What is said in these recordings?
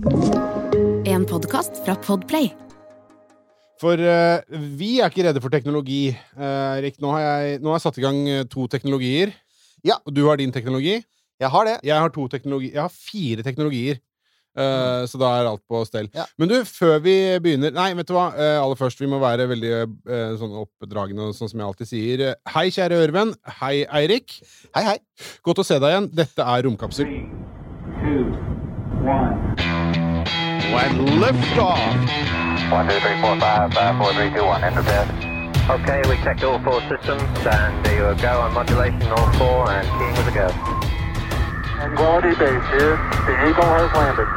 En podkast fra Podplay. For uh, vi er ikke redde for teknologi, uh, Erik. Nå har, jeg, nå har jeg satt i gang eh, to teknologier. Ja. Og du har din teknologi. Jeg har det. Jeg har to teknologi Jeg har fire teknologier. Eh, Så da er alt på stell. Ja. Men du, før vi begynner Nei, vet du hva? Aller først, vi må være veldig sånn oppdragende, sånn som jeg alltid sier. Hei, kjære ørevenn. Hei, Eirik. Hei, hei. Godt å se deg igjen. Dette er Romkapsel. two, one. When liftoff. One, two, three, four, five, five, four, three, two, one. Enter bed. Okay, we checked all four systems, and there you go on modulation, all four, and keying with a go. And quality base here. The Eagle has landed.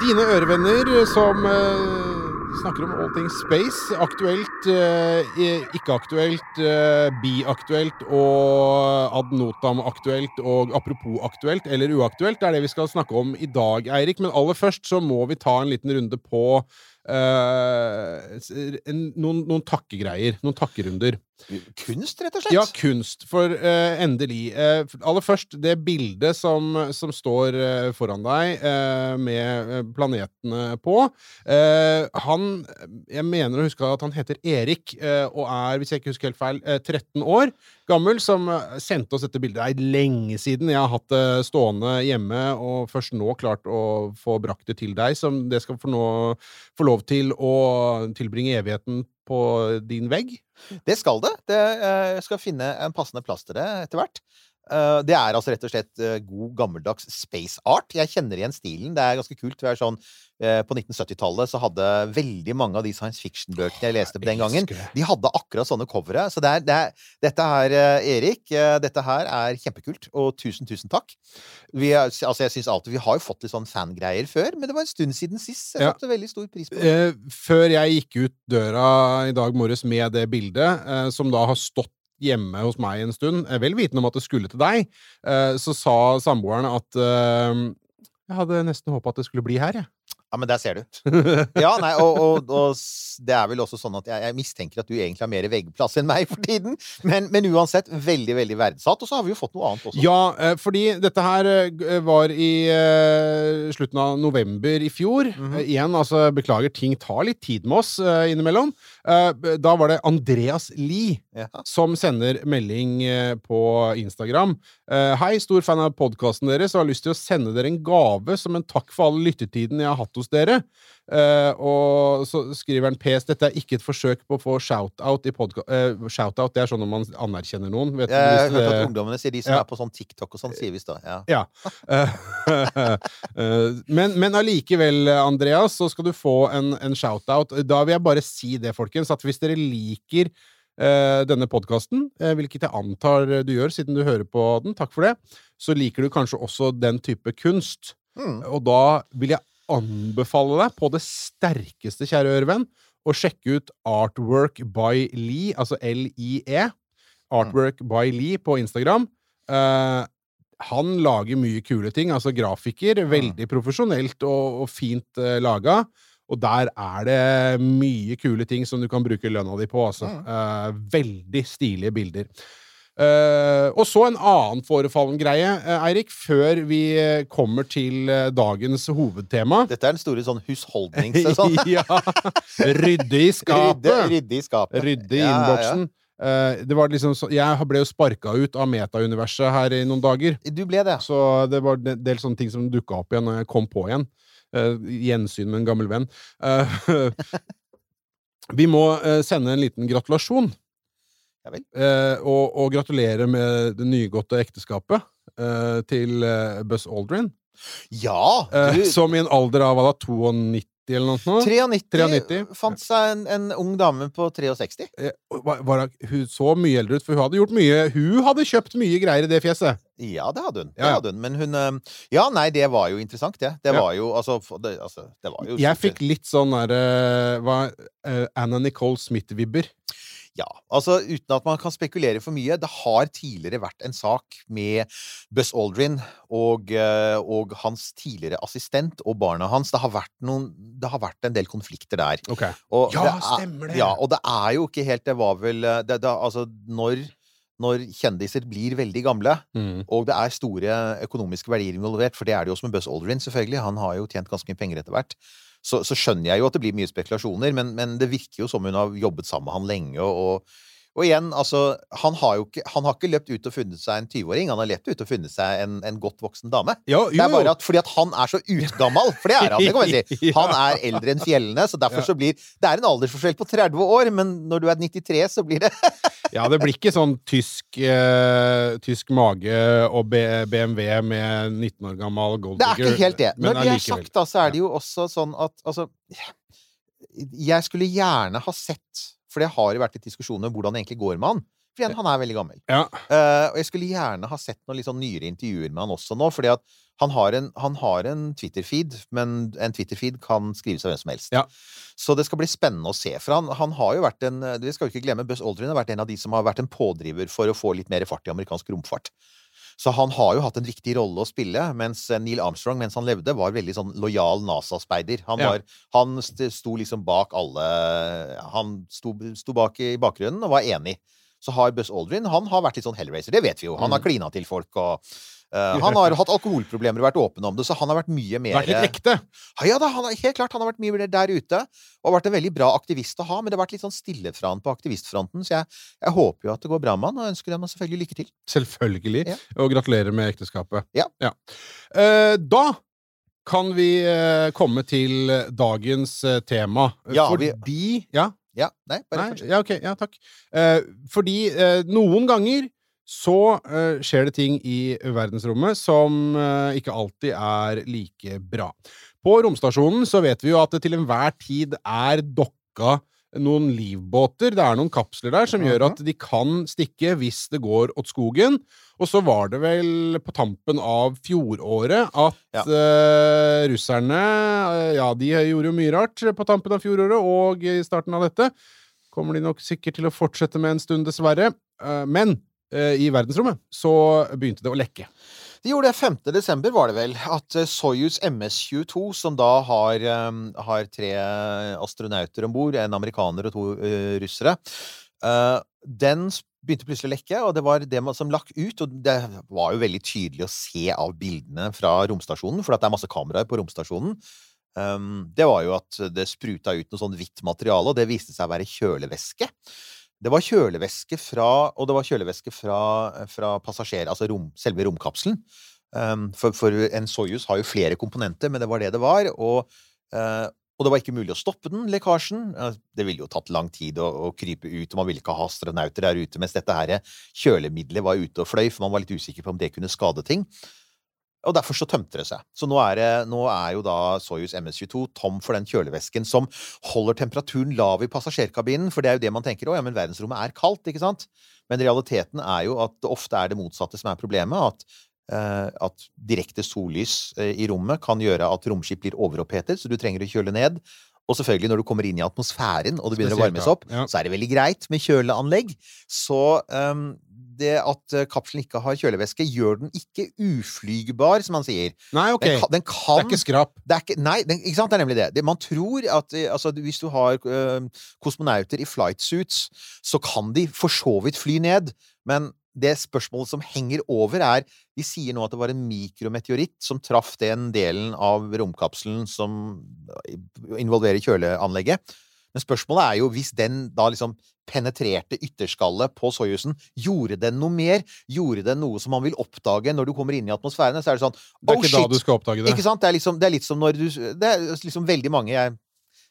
Dine ørevenner som eh, snakker om all things space. Aktuelt, eh, ikke aktuelt, eh, biaktuelt og ad notam aktuelt og apropos aktuelt eller uaktuelt. Det er det vi skal snakke om i dag, Eirik. Men aller først så må vi ta en liten runde på uh, en, noen, noen takkegreier. Noen takkerunder. Kunst, rett og slett. Ja, kunst. For uh, endelig. Uh, aller først, det bildet som, som står uh, foran deg med planetene på. Han Jeg mener å huske at han heter Erik, og er, hvis jeg ikke husker helt feil, eh, 13 år gammel, som sendte oss dette bildet. Det er lenge siden jeg har hatt det stående hjemme, og først nå klart å få brakt det til deg, som det skal få, nå, få lov til å tilbringe evigheten på din vegg. Det skal det. det eh, jeg skal finne en passende plass til det etter hvert. Eh, Det er altså rett og slett eh, god, gammeldags space art. Jeg kjenner igjen stilen. Det er ganske kult. Det er sånn, eh, på 1970-tallet så hadde veldig mange av de science fiction-bøkene jeg leste på den gangen, de hadde akkurat sånne covere. Så det er, det er, dette her, Erik, dette her er kjempekult. Og tusen, tusen takk. Vi, er- altså, jeg synes alltid, vi har jo fått litt sånn fangreier før, men det var en stund siden sist. Jeg Ja. satte veldig stor pris på det. Før jeg gikk ut døra i dag morges med det bildet, som da har stått hjemme hos meg en stund, eh, vel vitende om at det skulle til deg, eh, så sa samboeren at eh, jeg hadde nesten håpa at det skulle bli her, jeg. Ja, men der ser du. Ja, nei, og, og, og det er vel også sånn at jeg, jeg mistenker at du egentlig har mer veggplass enn meg for tiden. Men, men uansett, veldig, veldig verdsatt. Og så har vi jo fått noe annet også. Ja, fordi dette her var i slutten av november i fjor. Mhm. Eh, igjen, altså, beklager, ting tar litt tid med oss innimellom. Eh, da var det Andreas Lie Ja. som sender melding eh, på Instagram. Eh, Hei, stor fan av podkasten deres og har lyst til å sende dere en gave som en takk for all lyttetiden jeg har hatt hos dere. Og så skriver han PS, dette er ikke et forsøk på å få shout-out i podka... eh, shout-out, det er sånn når man anerkjenner noen. Vet Jeg har hørt at ungdommene sier de som Ja. er på sånn TikTok og sånn, sier visst da. Ja. ja. Men, men allikevel, Andreas, så skal du få en, en shout-out. Da vil jeg bare si det, folkens, at hvis dere liker eh, denne podkasten, eh, hvilket jeg antar du gjør siden du hører på den, takk for det, så liker du kanskje også den type kunst. Mm. Og da vil jeg anbefale deg på det sterkeste, kjære ørevenn, å sjekke ut Artwork by Lee, altså L-I-E. Artwork by Lee på Instagram. Eh, han lager mye kule ting. Altså grafiker. Veldig profesjonelt og, og fint uh, laga. Og der er det mye kule ting som du kan bruke lønna di på. Altså. Eh, veldig stilige bilder. Uh, og så en annen forefallen greie, eh, Eirik, før vi kommer til dagens hovedtema. Dette er den store sånn husholdningssesong. ja! Rydde i skapet! Rydde, rydde i skapet. Rydde i Ja, innboksen. ja. var liksom så, jeg ble jo sparka ut av metauniverset her i noen dager. Du ble det. Så det var en del sånne ting som dukka opp igjen når jeg kom på igjen. Eh, gjensyn med en gammel venn. Eh, vi må eh, sende en liten gratulasjon. Ja vel. Og, og gratulere med det nygåtte ekteskapet til Buzz Aldrin. Ja! Du, som i en alder av hva da, 92 eller noe sånt? 93, 93. fant seg en, en ung dame på 63. Eh, Var, var hun så mye eldre ut? For hun hadde gjort mye Hun hadde kjøpt mye greier i det fjeset. Ja, det hadde hun. Ja, Det hadde hun. Men hun Ja, nei, det var jo interessant, det. Det Ja. var jo altså, det, altså Det var jo Jeg fikk litt sånn derre hva, eh, Anna Nicole Smith-vibber. Ja, altså uten at man kan spekulere for mye. Det har tidligere vært en sak med Buzz Aldrin og, eh, og hans tidligere assistent og barna hans. Det har vært, noen, det har vært en del konflikter der. Okay. Og Ja, det er, stemmer det. Ja, og det er jo ikke helt Det var vel eh, det, det, Altså, når når kjendiser blir veldig gamle, Mm. og det er store økonomiske verdier involvert, for det er det jo også med Buzz Aldrin, selvfølgelig. Han har jo tjent ganske mye penger etter hvert. Så, så skjønner jeg jo at det blir mye spekulasjoner, men, men det virker jo som hun har jobbet sammen med han lenge, og, og igjen, altså Han har jo ikke, han har ikke løpt ut og funnet seg en 20-åring, han har løpt ut og funnet seg en, en godt voksen dame. Ja, Det er bare at fordi at han er så utgammal, for det er han, det kan man si. Han er eldre enn fjellene, så derfor Ja. så blir Det er en aldersforskjell på 30 år, men når du er 93, så blir det Ja, det blir ikke sånn tysk, eh, tysk mage og BMW med 19 år gammel Det er ikke helt det. men Når det er sagt, da, så er det jo også sånn at altså Jeg skulle gjerne ha sett For det har jo vært litt diskusjoner om hvordan det egentlig går med han. For han er veldig gammel. Ja. Uh, og jeg skulle gjerne ha sett noen litt sånn nyere intervjuer med han også nå, fordi at han har en, han har en Twitter-feed, men en Twitter-feed kan skrives av hvem som helst. Ja. Så det skal bli spennende å se. For han, han har jo vært en Vi skal jo ikke glemme Buzz Aldrin har vært en av de som har vært en pådriver for å få litt mer fart i amerikansk romfart. Så han har jo hatt en viktig rolle å spille, mens Neil Armstrong, mens han levde, var veldig sånn lojal NASA-speider. Han, Ja. han sto liksom bak alle Han sto, sto bak i bakgrunnen og var enig. Så har Buzz Aldrin Han har vært litt sånn hellraiser, det vet vi jo. Han har klina til folk og eh, Han har hatt alkoholproblemer og vært åpen om det, så han har vært mye mer Vært litt ekte. ja da, han har, helt klart, han har vært mye mer der ute, og vært en veldig bra aktivist å ha, men det har vært litt sånn stille fra han på aktivistfronten, så jeg, jeg håper jo at det går bra med han, og ønsker ham selvfølgelig lykke til. Selvfølgelig. Ja. Og gratulerer med ekteskapet. Ja. Eh, da kan vi uh, komme til dagens tema. Ja, vi- fordi Ja? Ja, nei, bare fortsett. ja, ok. Ja, takk. Eh, fordi noen ganger så uh, skjer det ting i verdensrommet som uh, ikke alltid er like bra. På romstasjonen så vet vi jo at det til enhver tid er dokka noen livbåter. Det er noen kapsler der som gjør at de kan stikke hvis det går åt skogen. Og så var det vel på tampen av fjoråret at Ja. uh, russerne Ja, de gjorde jo mye rart på tampen av fjoråret og i starten av dette. Kommer de nok sikkert til å fortsette med en stund, dessverre. Men i verdensrommet så begynte det å lekke. De gjorde det 5. desember, var det vel, at eh, Soyuz MS-22, som da har, eh, har tre astronauter om bord, en amerikaner og to eh, russere, eh, den begynte plutselig å lekke, og det var det som lakk ut. Og det var jo veldig tydelig å se av bildene fra romstasjonen, for det er masse kameraer på romstasjonen. Um, det var jo at det spruta ut noe sånn hvitt materiale, og det viste seg å være kjølevæske. Det var kjølevæske fra Og det var kjølevæske fra, fra passasjer, altså rom, selve romkapselen. Um, for, for en Soyuz har jo flere komponenter, men det var det det var. Og, uh, og det var ikke mulig å stoppe den, lekkasjen. Det ville jo tatt lang tid å, å krype ut, og man ville ikke ha astronauter der ute mens dette her kjølemiddelet var ute og fløy, for man var litt usikker på om det kunne skade ting. Og derfor så tømte det seg. Så nå er, det, nå er jo da Soyuz MS-22 tom for den kjølevæsken som holder temperaturen lav i passasjerkabinen, for det er jo det man tenker, å ja, men verdensrommet er kaldt, ikke sant? Men realiteten er jo at det ofte er det motsatte som er problemet, at eh, at direkte sollys eh, i rommet kan gjøre at romskip blir overopphetet, så du trenger å kjøle ned. Og selvfølgelig, når du kommer inn i atmosfæren og det begynner å varmes opp, ja. så er det veldig greit med kjøleanlegg. Så ehm, det at eh, kapselen ikke har kjølevæske, gjør den ikke uflygbar, som man sier. Nei, ok. Den, kan, den Det er ikke skrap. det er ikke, nei, den, ikke sant? Det er nemlig det. det man tror at eh, altså, hvis du har øh, kosmonauter i flight suits, så kan de for så vidt fly ned. Men det spørsmålet som henger over, er De sier nå at det var en mikrometeoritt som traff den delen av romkapselen som involverer kjøleanlegget. Men spørsmålet er jo hvis den da liksom penetrerte ytterskallet på Soyuzen, gjorde den noe mer? Gjorde den noe som man vil oppdage når du kommer inn i atmosfæren? Så er det sånn Det er Oh, ikke shit! da du skal oppdage det. Ikke sant? Det er, liksom, det er litt som når du Det er liksom veldig mange jeg,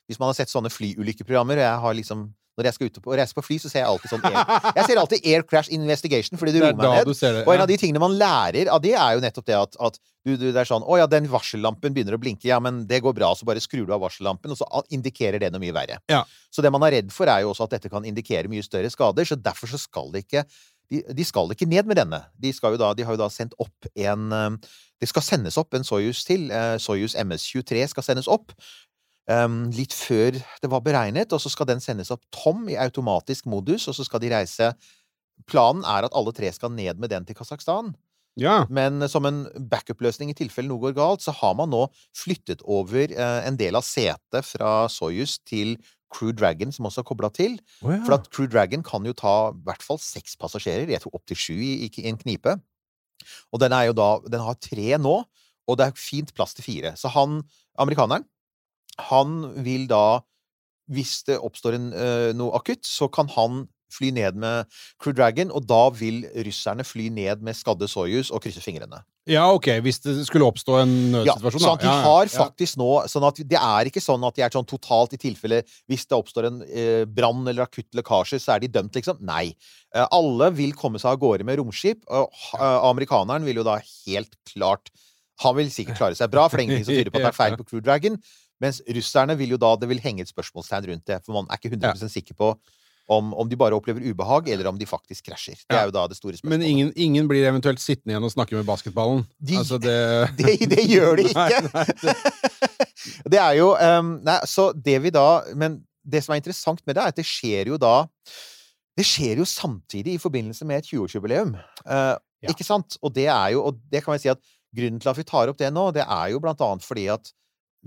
Hvis man har sett sånne flyulykkeprogrammer, og jeg har liksom Når jeg skal ut og reise på fly, så ser jeg alltid sånn air, Jeg ser alltid Air Crash Investigation, fordi det er roer meg ned. du det. Og en av de tingene man lærer av det, er jo nettopp det at, at du, du, det er sånn Å ja, den varsellampen begynner å blinke. Ja, men det går bra. Så bare skrur du av varsellampen, og så indikerer det noe mye verre. Ja. Så det man er redd for, er jo også at dette kan indikere mye større skader. Så derfor så skal det ikke de, de skal ikke ned med denne. De, skal jo da, de har jo da sendt opp en eh, Det skal sendes opp en Soyuz til. eh, Soyuz MS-23 skal sendes opp. Um, litt før det var beregnet, og så skal den sendes opp tom i automatisk modus, og så skal de reise Planen er at alle tre skal ned med den til Kasakhstan. ja. Men som en backup-løsning i tilfelle noe går galt, så har man nå flyttet over eh, en del av setet fra Soyuz til Crew Dragon som også er kobla til. Oh, ja. For at Crew Dragon kan jo ta i hvert fall seks passasjerer. Jeg tror opptil sju i, i en knipe. Og den er jo da Den har tre nå, og det er fint plass til fire. Så han, amerikaneren, han vil da Hvis det oppstår en, eh, noe akutt, så kan han fly ned med Crew Dragon, og da vil russerne fly ned med skadde Soyuz og krysse fingrene. ja, ok. Hvis det skulle oppstå en Ja, nødsituasjon, sånn at de Ja, ja, har ja. faktisk nå sånn at Det er ikke sånn at de er sånn totalt i tilfelle Hvis det oppstår en eh, brann eller akutt lekkasje, så er de dømt, liksom. Nei. Eh, alle vil komme seg av gårde med romskip, og eh, amerikaneren vil jo da helt klart Han vil sikkert klare seg bra, for det er ingenting som tyder på at det er feil på Crew Dragon. Mens russerne vil jo da Det vil henge et spørsmålstegn rundt det, for man er ikke 100 sikker på om, om de bare opplever ubehag, eller om de faktisk krasjer. Det er jo da det store spørsmålet. Men ingen, ingen blir eventuelt sittende igjen og snakke med basketballen. De- altså, det Det, det gjør de Nei, ikke! nei, det- det er jo um, Nei, så det vi da Men det som er interessant med det, er at det skjer jo da Det skjer jo samtidig i forbindelse med et 20-årsjubileum. Uh, Ja. Ikke sant? Og det er jo Og det kan vi si at grunnen til at vi tar opp det nå, det er jo blant annet fordi at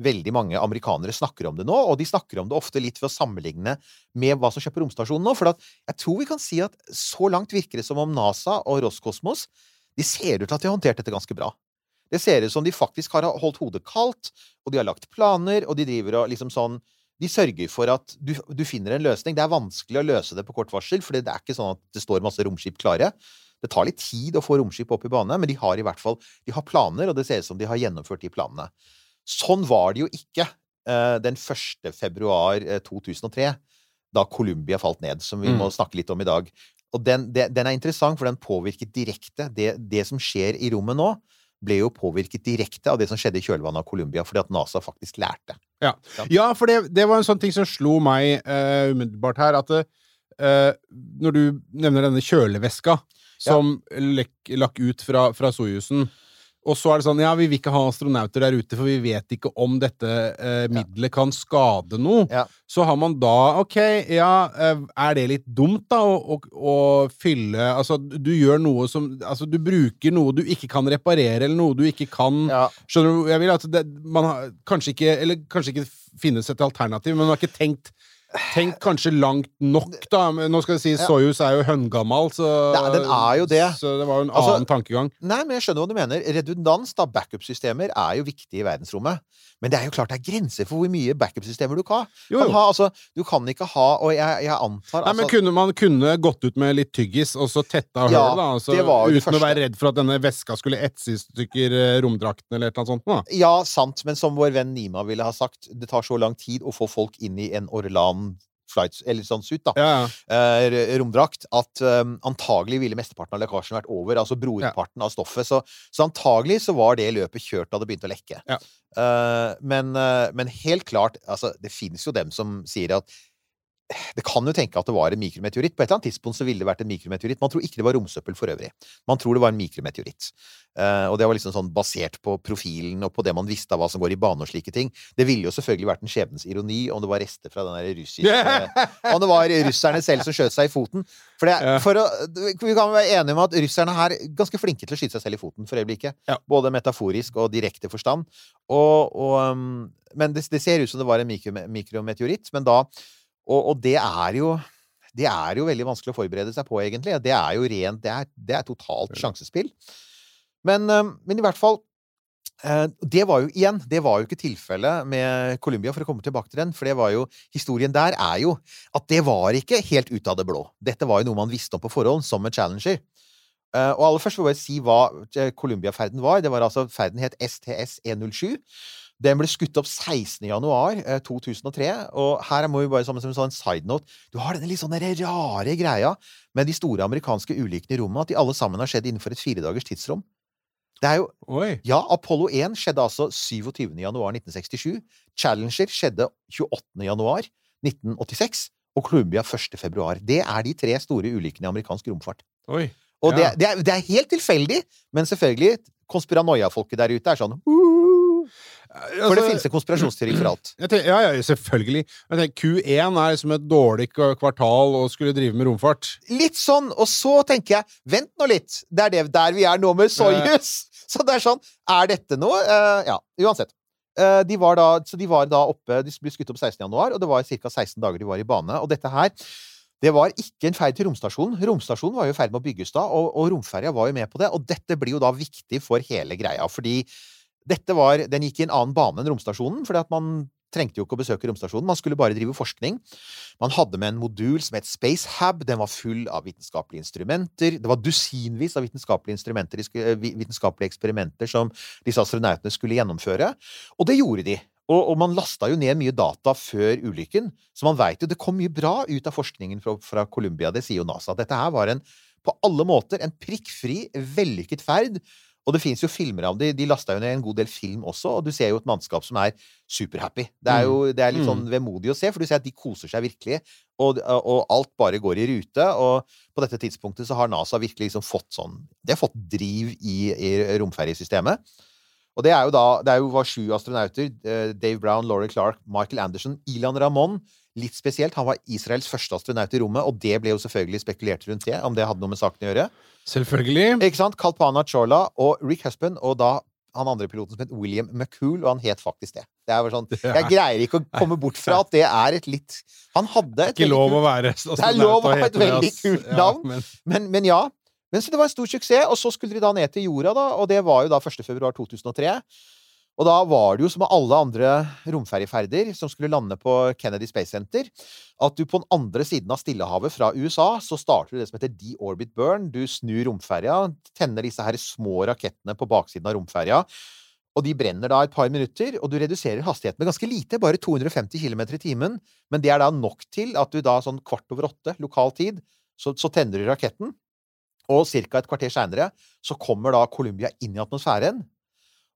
veldig mange amerikanere snakker om det nå, og de snakker om det ofte litt ved å sammenligne med hva som skjer på romstasjonen nå. For jeg tror vi kan si at så langt virker det som om NASA og Roskosmos de ser ut til at de har håndtert dette ganske bra. Det ser ut som de faktisk har holdt hodet kaldt, og de har lagt planer, og de driver og liksom sånn De sørger for at du, du finner en løsning. Det er vanskelig å løse det på kort varsel, for det er ikke sånn at det står masse romskip klare. Det tar litt tid å få romskip opp i bane, men de har i hvert fall de har planer, og det ser ut som de har gjennomført de planene. Sånn var det jo ikke eh, den 1. februar eh, 2003, da Colombia falt ned, som vi Mm. må snakke litt om i dag. Og den, den er interessant, for den påvirket direkte det, det som skjer i rommet nå. Ble jo påvirket direkte av det som skjedde i kjølvannet av Colombia, fordi at NASA faktisk lærte. Ja, for det, det var en sånn ting som slo meg uh, umiddelbart her, at eh, når du nevner denne kjøleveska som lekk, lakk ut fra, fra Soyuzen, og så er det sånn, ja, vi vil ikke ha astronauter der ute, for vi vet ikke om dette eh, middelet kan skade noe. Ja. Så har man da, ok, ja, eh, er det litt dumt da, å, å, å fylle, altså, du gjør noe som, altså, du bruker noe du ikke kan reparere, eller noe du ikke kan Ja, Skjønner du? Jeg vil at altså, man har kanskje ikke Eller kanskje ikke finnes et alternativ, men man har ikke tenkt Tenkt kanskje langt nok, da. Men nå skal jeg si Ja. Soyuz er jo høngammal, så Nei, den er jo det. Så det var jo en Altså- annen tankegang. Nei, men jeg skjønner hva du mener. Redundans, da, backup-systemer, er jo viktig i verdensrommet. Men det er jo klart det er grenser for hvor mye backup-systemer du kan ha. Jo, Kan ha altså, du kan ikke ha Og jeg, jeg antar Nei, men altså, kunne, Man kunne gått ut med litt tyggis og så tetta Ja, da. Altså, jo uten å være redd for at denne veska skulle etse i stykker eh, romdrakten eller et eller annet sånt. Da. Ja, sant, men som vår venn Nima ville ha sagt, det tar så lang tid å få folk inn i en Orlan flight, eller sånn suit, da, Ja, ja. eh, romdrakt, at um, antagelig ville mesteparten av lekkasjen vært over, altså brorparten av stoffet. Så, så antagelig så var det løpet kjørt da det begynte å lekke. Ja. Eh, men, eh, men helt klart, altså, det finnes jo dem som sier at det kan jo tenke at det var en mikrometeoritt. På et eller annet tidspunkt så ville det vært en mikrometeoritt. Man tror ikke det var romsøppel for øvrig. Man tror det var en mikrometeoritt. Eh, og det var liksom sånn basert på profilen og på det man visste av hva som går i bane og slike ting. Det ville jo selvfølgelig vært en skjebnens ironi om det var rester fra den der russiske Om det var russerne selv som skjøt seg i foten. For, det, for å, vi kan være enige om at russerne her er ganske flinke til å skyte seg selv i foten for øyeblikket. Ja. Både metaforisk og direkte forstand. Og, og, um, men det, det ser ut som det var en mikro, mikrometeoritt. Men da og, og det er jo det er jo veldig vanskelig å forberede seg på, egentlig. Det er jo rent Det er, det er totalt sjansespill. Men, um, men i hvert fall eh, det var jo igjen, det var jo ikke tilfellet med Columbia, for å komme tilbake til den. For det var jo, historien der er jo at det var ikke helt ut av det blå. Dette var jo noe man visste om på forhånd, som en challenger. Eh, og aller først vil jeg si hva eh, Columbia-ferden var. Det var altså, Ferden het STS 107. Den ble skutt opp 16. januar eh, 2003, og her må vi bare som en sånn side note Du har denne litt sånn rare greia med de store amerikanske ulykkene i rommet, at de alle sammen har skjedd innenfor et firedagers tidsrom. Det er jo Oi. ja, Apollo 1 skjedde altså 27. januar 1967. Challenger skjedde 28. januar 1986. Og Columbia 1. februar. Det er de tre store ulykkene i amerikansk romfart. Oi. Og Ja. det, det, er, det er helt tilfeldig, men selvfølgelig konspiranoia-folket der ute er sånn «Woo!» For det Altså, finnes en konspirasjonsteori for alt. Tenker, ja, ja, selvfølgelig. Jeg tenker, Q1 er liksom et dårlig kvartal å skulle drive med romfart. Litt sånn, og så tenker jeg Vent nå litt! Det er det der vi er nå med Soyuz! Så det er sånn Er dette noe? Uh, ja, uansett. Uh, De var da, så de var da oppe De ble skutt opp 16. januar, og det var ca. 16 dager de var i bane. Og dette her det var ikke en ferd til romstasjonen. Romstasjonen var jo i ferd med å bygges da, og, og romferja var jo med på det. Og dette blir jo da viktig for hele greia, fordi dette var Den gikk i en annen bane enn romstasjonen, fordi at man trengte jo ikke å besøke romstasjonen. Man skulle bare drive forskning. Man hadde med en modul som het Space Hab. Den var full av vitenskapelige instrumenter. Det var dusinvis av vitenskapelige eh, vi- vitenskapelige eksperimenter som disse astronautene skulle gjennomføre. Og det gjorde de. Og, og man lasta jo ned mye data før ulykken, så man veit jo det kom mye bra ut av forskningen fra, fra Columbia. Det sier jo NASA. Dette her var en på alle måter en prikkfri, vellykket ferd. Og det fins jo filmer av dem, De lasta jo ned en god del film også, og du ser jo et mannskap som er superhappy. Det er jo det er litt sånn vemodig å se, for du ser at de koser seg virkelig, og, og alt bare går i rute. Og på dette tidspunktet så har NASA virkelig liksom fått sånn De har fått driv i, i romferjesystemet. Og det er jo da Det er jo var sju astronauter. eh, Dave Brown, Laurie Clark, Michael Anderson, Ilan Ramon. Litt spesielt. Han var Israels første astronaut i rommet, og det ble jo selvfølgelig spekulert rundt det, om det hadde noe med saken å gjøre. Selvfølgelig. Ikke sant? Kalpana Chola og Rick Husband, og da han andre piloten som het William McCool, og han het faktisk det. Det er sånn, Jeg greier ikke å komme bort fra at det er et litt Han hadde et Ikke lov å være Det er lov å ha et veldig kult navn. men, men, men ja. Men så det var en stor suksess, og så skulle de da ned til jorda, da, og det var jo da 1. februar 2003. Og da var det jo som med alle andre romferjeferder som skulle lande på Kennedy Space Center, at du på den andre siden av Stillehavet fra USA, så starter du det som heter de-orbit burn. Du snur romferja, tenner disse her små rakettene på baksiden av romferja. Og de brenner da et par minutter, og du reduserer hastigheten med ganske lite, bare 250 km i timen. Men det er da nok til at du da sånn kvart over åtte lokal tid, så, så tenner du raketten. Og ca. et kvarter seinere så kommer da Columbia inn i atmosfæren.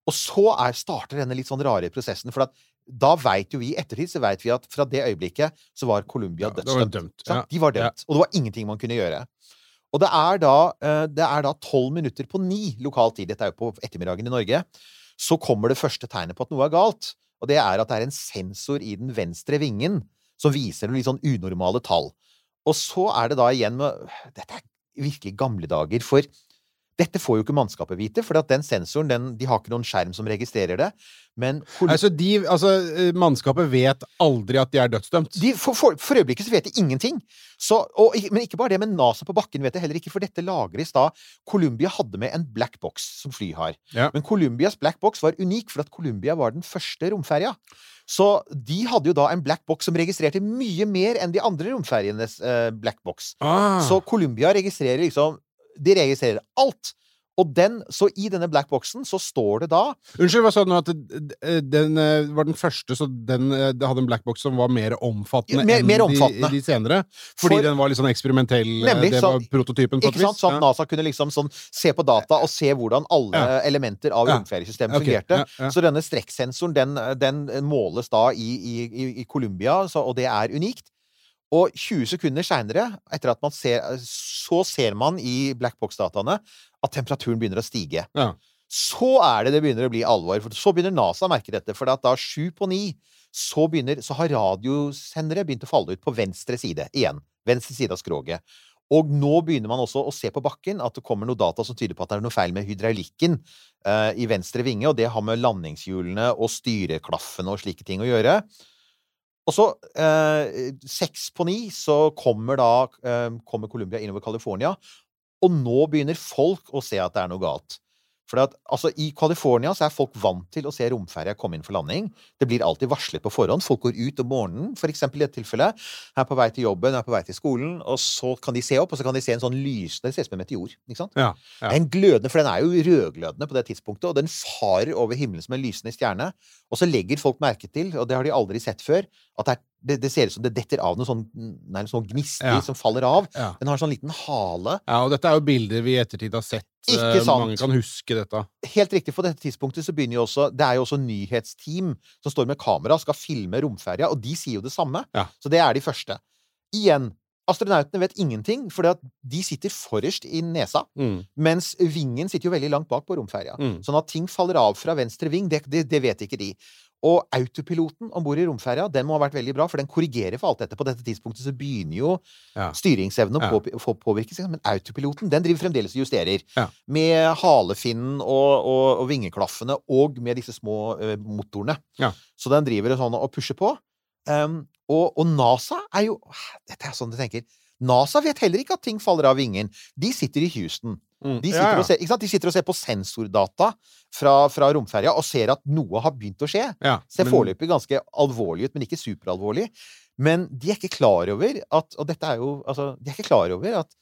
Og så er, starter denne litt sånn rare prosessen. For at da veit jo vi i ettertid så vet vi at fra det øyeblikket så var Colombia Ja, dødsdømt. dømt, ja. De var dømt. Og det var ingenting man kunne gjøre. Og det er da eh, det er da tolv minutter på ni lokal tid, dette er jo på ettermiddagen i Norge, så kommer det første tegnet på at noe er galt. Og det er at det er en sensor i den venstre vingen som viser litt sånn unormale tall. Og så er det da igjen med Dette er virkelig gamle dager, for dette får jo ikke mannskapet vite, for at den sensoren den, de har ikke noen skjerm som registrerer det. Men altså, de, altså, eh, mannskapet vet aldri at de er dødsdømt. de, for, for, for øyeblikket så vet de ingenting. Så, og, men ikke bare det, men NASA på bakken vet det heller ikke, for dette lagres da Columbia hadde med en black box som fly har. Ja. Men Columbias black box var unik, for at Columbia var den første romferja. Så de hadde jo da en black box som registrerte mye mer enn de andre romferjenes eh, black box. Ah. Så Columbia registrerer liksom De registrerer alt. Og den, så i denne blackboxen så står det da Unnskyld, hva sa du nå? At eh, den eh, var den første, så den eh, hadde en blackbox som var mer omfattende mer- enn mer omfattende. De, de senere? Fordi For- den var litt sånn eksperimentell? Nemlig, det så- var prototypen, på et vis? Så at NASA kunne liksom sånn se på data og se hvordan alle Ja. elementer av Ja. okay. Fungerte. ja. Så denne strekksensoren, den, den måles da i, i, i, i Columbia, så, og det er unikt. Og 20 sekunder seinere, etter at man ser Så ser man i blackbox-dataene at temperaturen begynner å stige. Ja. Så er det det begynner å bli alvor. For så begynner NASA å merke dette. For at da sju på ni så, begynner, så har radiosendere begynt å falle ut på venstre side igjen. Venstre side av skroget. Og nå begynner man også å se på bakken at det kommer noe data som tyder på at det er noe feil med hydraulikken uh, i venstre vinge, og det har med landingshjulene og styreklaffene og slike ting å gjøre. Og så, eh, seks på ni, så kommer da eh, kommer Colombia innover California, og nå begynner folk å se at det er noe galt. For at, altså, I California så er folk vant til å se romferja komme inn for landing. Det blir alltid varslet på forhånd. Folk går ut om morgenen, for eksempel i dette tilfellet. Er på vei til jobben, er på vei til skolen, og så kan de se opp, og så kan de se en sånn lysende Det ser ut som en meteor. ikke sant? Ja, ja. En glødende, for den er jo rødglødende på det tidspunktet, og den farer over himmelen som en lysende stjerne. Og så legger folk merke til, og det har de aldri sett før, at det, er, det, det ser ut som det detter av noen sånn, nei, sånn gnister Ja. som faller av. Ja. Den har en sånn liten hale. ja, og dette er jo bilder vi i ettertid har sett. Ikke eh, sant. Mange kan huske dette. Helt riktig, på dette tidspunktet så begynner jo også Det er jo også nyhetsteam som står med kamera og skal filme romferja, og de sier jo det samme. Ja. Så det er de første. Igjen, astronautene vet ingenting, for de sitter forrest i nesa, Mm. mens vingen sitter jo veldig langt bak på romferja. Mm. Sånn at ting faller av fra venstre ving, det, det, det vet ikke de. Og autopiloten om bord i romferja den må ha vært veldig bra, for den korrigerer for alt dette. På dette tidspunktet så begynner jo Ja. styringsevnen å Ja. på, påvirkes, men autopiloten den driver fremdeles og justerer. Ja. Med halefinnen og, og, og vingeklaffene, og med disse små uh, motorene. Ja. Så den driver sånn og pusher på. Um, og, og NASA er jo Dette er sånn du tenker. NASA vet heller ikke at ting faller av vingen. De sitter i Houston. Mm. De sitter, ja. Og ser, de sitter og ser på sensordata fra, fra romferja og ser at noe har begynt å skje. Ja, Ser foreløpig ganske alvorlig ut, men ikke superalvorlig. Men de er ikke klar over at Og dette er jo Altså, de er ikke klar over at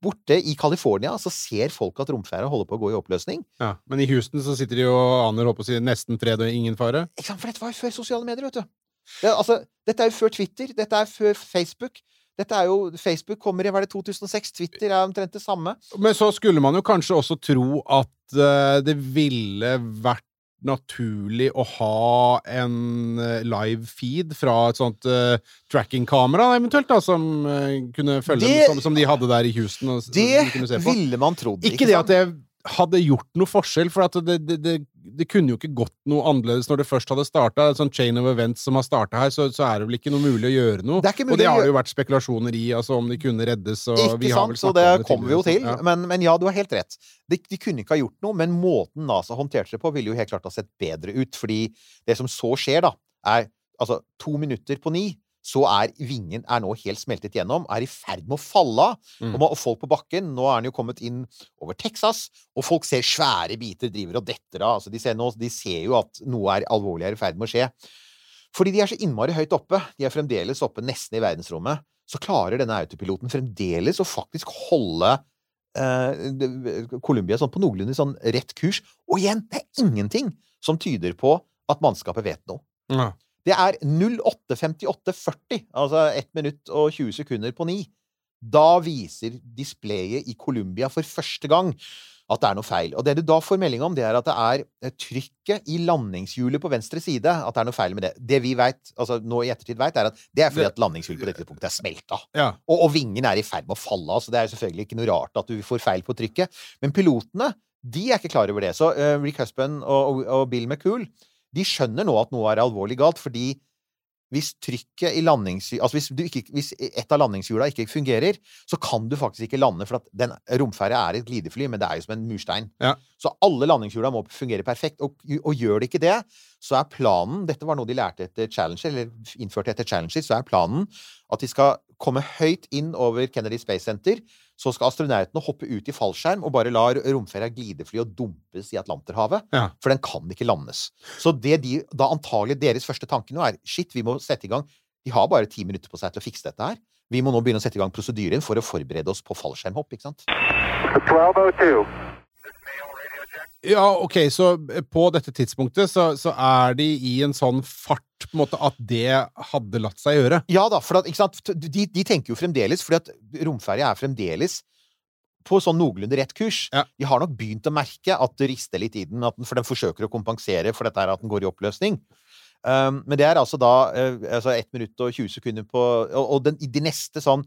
borte i California så ser folk at romferja holder på å gå i oppløsning. Ja, men i Houston så sitter de og aner håper å si, nesten fred og ingen fare. Ikke sant? For dette var jo før sosiale medier, vet du. Det, altså, dette er jo før Twitter. Dette er før Facebook. Dette er jo Facebook kommer i hva er det, 2006. Twitter er omtrent det samme. Men så skulle man jo kanskje også tro at uh, det ville vært naturlig å ha en eh, live feed fra et sånt uh, tracking-kamera, eventuelt, da, som uh, kunne følge Det- som, som de hadde der i Houston. Og, Det ville man trodd. Ikke det sant? at det hadde gjort noe forskjell, for at det, det, det, det kunne jo ikke gått noe annerledes når det først hadde starta. Sånn chain of events som har starta her, så, så er det vel ikke noe mulig å gjøre noe. Det og det har jo vært spekulasjoner i, altså om de kunne reddes. Og Ikke vi har vel sant? Så det det kommer vi jo til. Ja. Men, men ja, du har helt rett. De, de kunne ikke ha gjort noe, men måten NASA håndterte det på, ville jo helt klart ha sett bedre ut. Fordi det som så skjer, da, er altså to minutter på ni. Så er vingen er nå helt smeltet gjennom, er i ferd med å falle av. Mm. Og, folk på bakken Nå er den jo kommet inn over Texas, og folk ser svære biter driver og detter av. Altså, de, ser nå, de ser jo at noe er alvorlig er i ferd med å skje. Fordi de er så innmari høyt oppe, de er fremdeles oppe nesten i verdensrommet, så klarer denne autopiloten fremdeles å faktisk holde eh, Columbia sånn på noenlunde sånn rett kurs. Og igjen, det er ingenting som tyder på at mannskapet vet noe. Ja. Det er 08.58,40, altså 1 minutt og 20 sekunder på 9. Da viser displayet i Columbia for første gang at det er noe feil. Og det du da får melding om, det er at det er eh, trykket i landingshjulet på venstre side at det er noe feil med det. Det vi vet, altså nå i ettertid vet, er at det er fordi at landingshjulet på dette punktet er smelta. Ja. Og, og vingen er i ferd med å falle av, så det er selvfølgelig ikke noe rart at du får feil på trykket. Men pilotene, de er ikke klar over det. Så uh, Rick Husband og, og, og Bill McCool, de skjønner nå at noe er alvorlig galt, fordi hvis trykket i landingshjulet Altså hvis, du ikke, hvis et av landingshjula ikke fungerer, så kan du faktisk ikke lande, for den romferja er et glidefly, men det er jo som en murstein. Ja. Så alle landingshjula må fungere perfekt, og, og gjør det ikke det, så er planen Dette var noe de lærte etter Challenger, eller innførte etter Challenger, så er planen at de skal komme høyt inn over Kennedy Space Center. Så skal astronautene hoppe ut i fallskjerm og bare la romferja glidefly og dumpes i Atlanterhavet. Ja. For den kan ikke landes. Så det de, da antagelig deres første tanke nå er Shit, vi må sette i gang De har bare ti minutter på seg til å fikse dette her. Vi må nå begynne å sette i gang prosedyren for å forberede oss på fallskjermhopp. ikke sant? 1202. Ja, ok, så på dette tidspunktet så, så er de i en sånn fart på en måte at det hadde latt seg gjøre. Ja da, for at? De, de tenker jo fremdeles, fordi at romferja er fremdeles på sånn noenlunde rett kurs. Ja. De har nok begynt å merke at det rister litt i den, at den, for den forsøker å kompensere for dette her at den går i oppløsning. Um, men det er altså da uh, altså 1 minutt og 20 sekunder på Og, og den, de neste sånn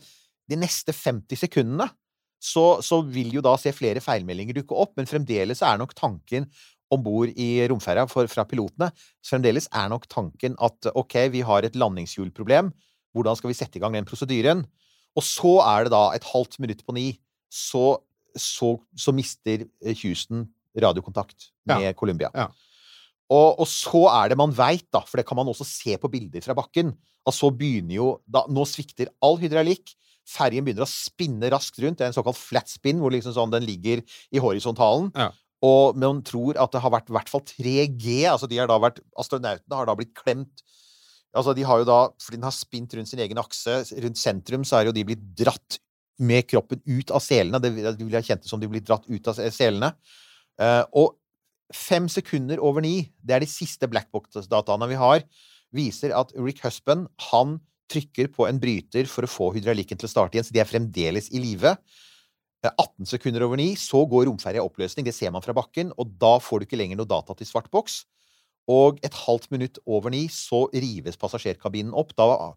De neste 50 sekundene så, så vil jo da se flere feilmeldinger dukke opp, men fremdeles er nok tanken om bord i romferja fra pilotene Fremdeles er nok tanken at ok, vi har et landingshjulproblem. Hvordan skal vi sette i gang den prosedyren? Og så er det da et halvt minutt på ni, så, så, så mister eh, Houston radiokontakt med Columbia. Ja. Og, og så er det man veit, da, for det kan man også se på bilder fra bakken, at så begynner jo da, Nå svikter all hydraulikk. Ferjen begynner å spinne raskt rundt. Det er en såkalt flat spin, hvor liksom sånn den ligger i horisontalen. Ja. Og man tror at det har vært i hvert fall 3G. altså de har da vært, Astronautene har da blitt klemt Altså de har jo da, Fordi den har spint rundt sin egen akse, rundt sentrum, så er jo de blitt dratt med kroppen ut av selene. Det de ville ha kjent det som de blir dratt ut av selene. Uh, og fem sekunder over ni, det er de siste blackbox-dataene vi har, viser at Rick Husband han trykker på en bryter for å få hydraulikken til å starte igjen, så de er fremdeles i live. Eh, 18 sekunder over ni, så går romferja i oppløsning. Det ser man fra bakken, og da får du ikke lenger noe data til svart boks. Og et halvt minutt over ni, så rives passasjerkabinen opp. Da,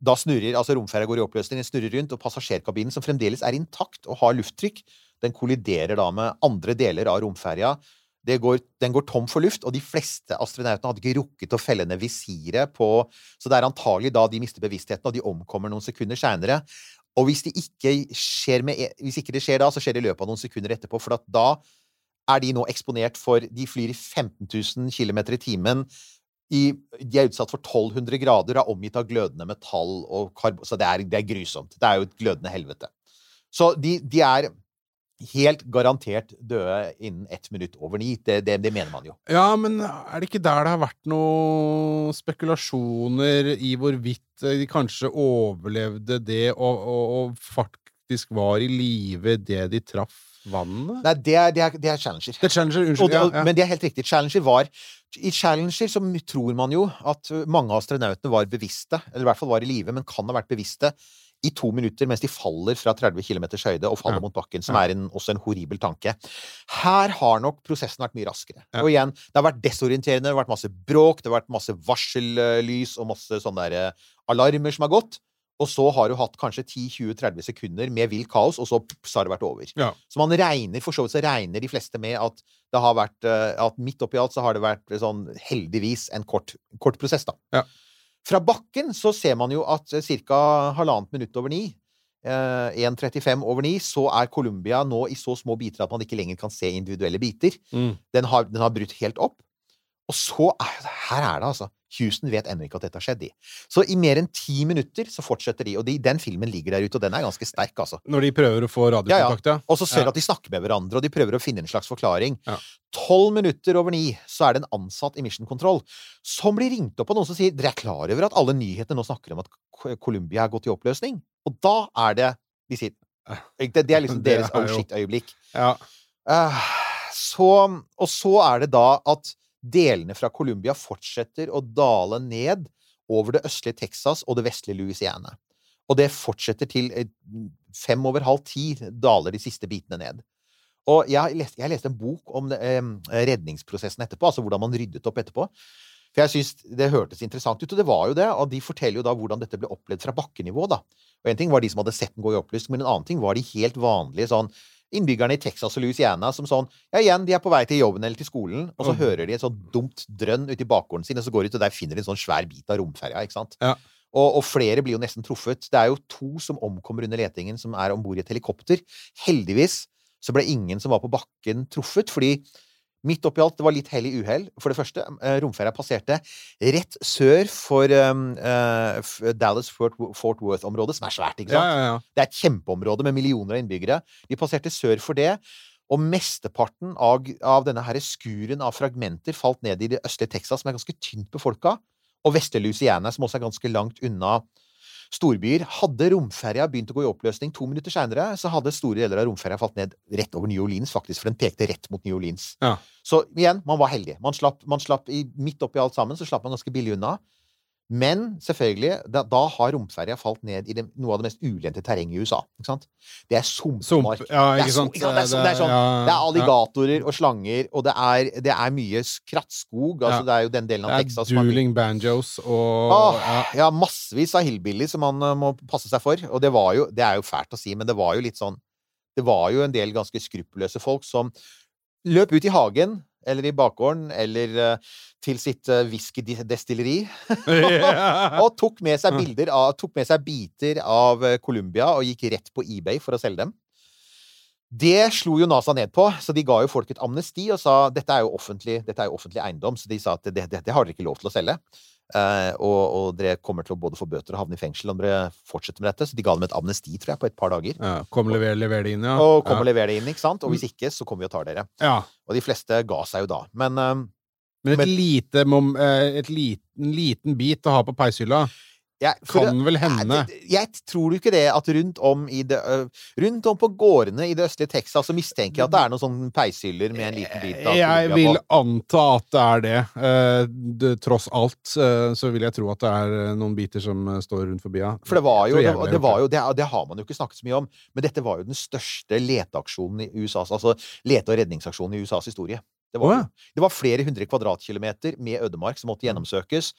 da snurrer altså romferja går i oppløsning, den snurrer rundt, og passasjerkabinen, som fremdeles er intakt og har lufttrykk, den kolliderer da med andre deler av romferja. Går, den går tom for luft, og de fleste astronautene hadde ikke rukket å felle ned visiret på Så det er antagelig da de mister bevisstheten, og de omkommer noen sekunder seinere. Og hvis, det ikke med, e, hvis ikke det skjer da, så skjer det i løpet av noen sekunder etterpå, for da er de nå eksponert for De flyr i 15 000 km i timen. I, de er utsatt for 1200 grader og er omgitt av glødende metall og karbon... Så det er, det er grusomt. Det er jo et glødende helvete. Så de, de er helt garantert døde innen ett minutt over ni. Det, det, det mener man jo. Ja, men er det ikke der det har vært noen spekulasjoner i hvorvidt de kanskje overlevde det, og, og, og faktisk var i live det de traff vannet? Nei, det er, det er, det er Challenger. Det er Challenger, Og unnskyld. det, Ja, ja. Men det er helt riktig. Challenger var I Challenger så tror man jo at mange av astronautene var bevisste, eller i hvert fall var i live, men kan ha vært bevisste i to minutter mens de faller fra 30 km høyde og faller Ja. mot bakken, som er en, også en horribel tanke. Her har nok prosessen vært mye raskere. Ja. Og igjen, det har vært desorienterende, det har vært masse bråk, det har vært masse varsellys og masse sånne der, eh, alarmer som har gått. Og så har du hatt kanskje 10-20-30 sekunder med vilt kaos, og så, så har det vært over. Ja. Så man regner, for så vidt så regner de fleste med at det har vært eh, At midt oppi alt så har det vært sånn heldigvis en kort, kort prosess, da. Ja. Fra bakken så ser man jo at ca. halvannet minutt over ni, eh, 1.35 over ni, så er Colombia nå i så små biter at man ikke lenger kan se individuelle biter. Mm. Den har, den har brutt helt opp. Og så er Her er det, altså. Houston vet ennå ikke at dette har skjedd, de. Så i mer enn ti minutter så fortsetter de. Og de, den filmen ligger der ute, og den er ganske sterk, altså. Når de prøver å få radiokontakt, ja. Og så ser du Ja. at de snakker med hverandre, og de prøver å finne en slags forklaring. Ja. Tolv minutter over ni så er det en ansatt i Mission Control som blir ringt opp av noen som sier dere er klar over at alle nyhetene nå snakker om at Colombia Columbia er gått i oppløsning? Og da er det de sier Det, det er liksom deres er oh shit-øyeblikk. ja. Uh, så, og så er det da at delene fra Colombia fortsetter å dale ned over det østlige Texas og det vestlige Louisiana. Og det fortsetter til eh, fem over halv ti daler de siste bitene ned. Og jeg leste, jeg leste en bok om eh, redningsprosessen etterpå, altså hvordan man ryddet opp etterpå. For jeg syns det hørtes interessant ut, og det var jo det. Og de forteller jo da hvordan dette ble opplevd fra bakkenivå, da. Og en ting var de som hadde sett den gå i oppløsning, men en annen ting var de helt vanlige sånn innbyggerne i Texas og Louisiana som sånn Ja, igjen, de er på vei til jobben eller til skolen, og så Mm. hører de et sånn dumt drønn ute i bakgården sin, og så går de ut, og der finner de en sånn svær bit av romferja, ikke sant? Ja. Og, og flere blir jo nesten truffet. Det er jo to som omkommer under letingen, som er om bord i et helikopter. Heldigvis så ble ingen som var på bakken, truffet, fordi midt oppi alt, det var litt hell i uhell. For det første, eh, romferja passerte rett sør for um, uh, Dallas-Fort Worth-området, som er svært, ikke Ja, sant? ja, ja. Det er et kjempeområde med millioner av innbyggere. De passerte sør for det. Og mesteparten av, av denne her skuren av fragmenter falt ned i det østlige Texas, som er ganske tynt befolka, og vestlige Louisiana, som også er ganske langt unna storbyer. Hadde romferja begynt å gå i oppløsning to minutter seinere, så hadde store deler av romferja falt ned rett over New Orleans, faktisk, for den pekte rett mot New Orleans. Ja. Så igjen, man var heldig. Man slapp, man slapp i, midt oppi alt sammen, så slapp man ganske billig unna. Men selvfølgelig, da, da har romferja falt ned i det, noe av det mest ulendte terrenget i USA. Det er sumpmark. Ja, Det er? Det er det er sånn- ja, Det er alligatorer og slanger, og det er, det er mye s- krattskog. Altså, Det er jo den delen av Det er dueling banjos og ah, ja. ja, massevis av hillbillies som man uh, må passe seg for. Og det var jo Det er jo fælt å si, men det var jo litt sånn Det var jo en del ganske skruppelløse folk som løp ut i hagen eller i bakgården eller eh, til sitt uh, whiskydestilleri og tok med seg bilder av Tok med seg biter av Colombia Columbia og gikk rett på eBay for å selge dem. Det slo jo NASA ned på, så de ga jo folk et amnesti og sa dette er jo offentlig, dette er jo offentlig eiendom, så de sa at det, det, det har dere ikke lov til å selge. Eh, og, og dere kommer til å både få bøter og havne i fengsel om dere fortsetter med dette. Så de ga dem et amnesti, tror jeg, på et par dager. ja. Kom, lever, lever det inn, ja. Og kom ja. og lever det inn, ikke sant? Og hvis ikke, så kommer vi og tar dere. ja. Og de fleste ga seg jo da. Men eh, Men et Men- lite mom, eh, et liten, liten bit å ha på peishylla jeg, for kan vel hende. Jeg, Jeg tror du ikke det at rundt om i det Rundt om på gårdene i det østlige Texas så mistenker jeg at det er noen sånne peishyller med en liten bit av Jeg vil anta at det er det. Eh, det. Tross alt eh, så vil jeg tro at det er eh, noen biter som eh, står rundt forbi, ja. For det var jo, det, det, var jo det, det har man jo ikke snakket så mye om, men dette var jo den største leteaksjonen i USAs Altså lete- og redningsaksjonen i USAs historie. Det var, oh, ja. det var flere hundre kvadratkilometer med ødemark som måtte gjennomsøkes.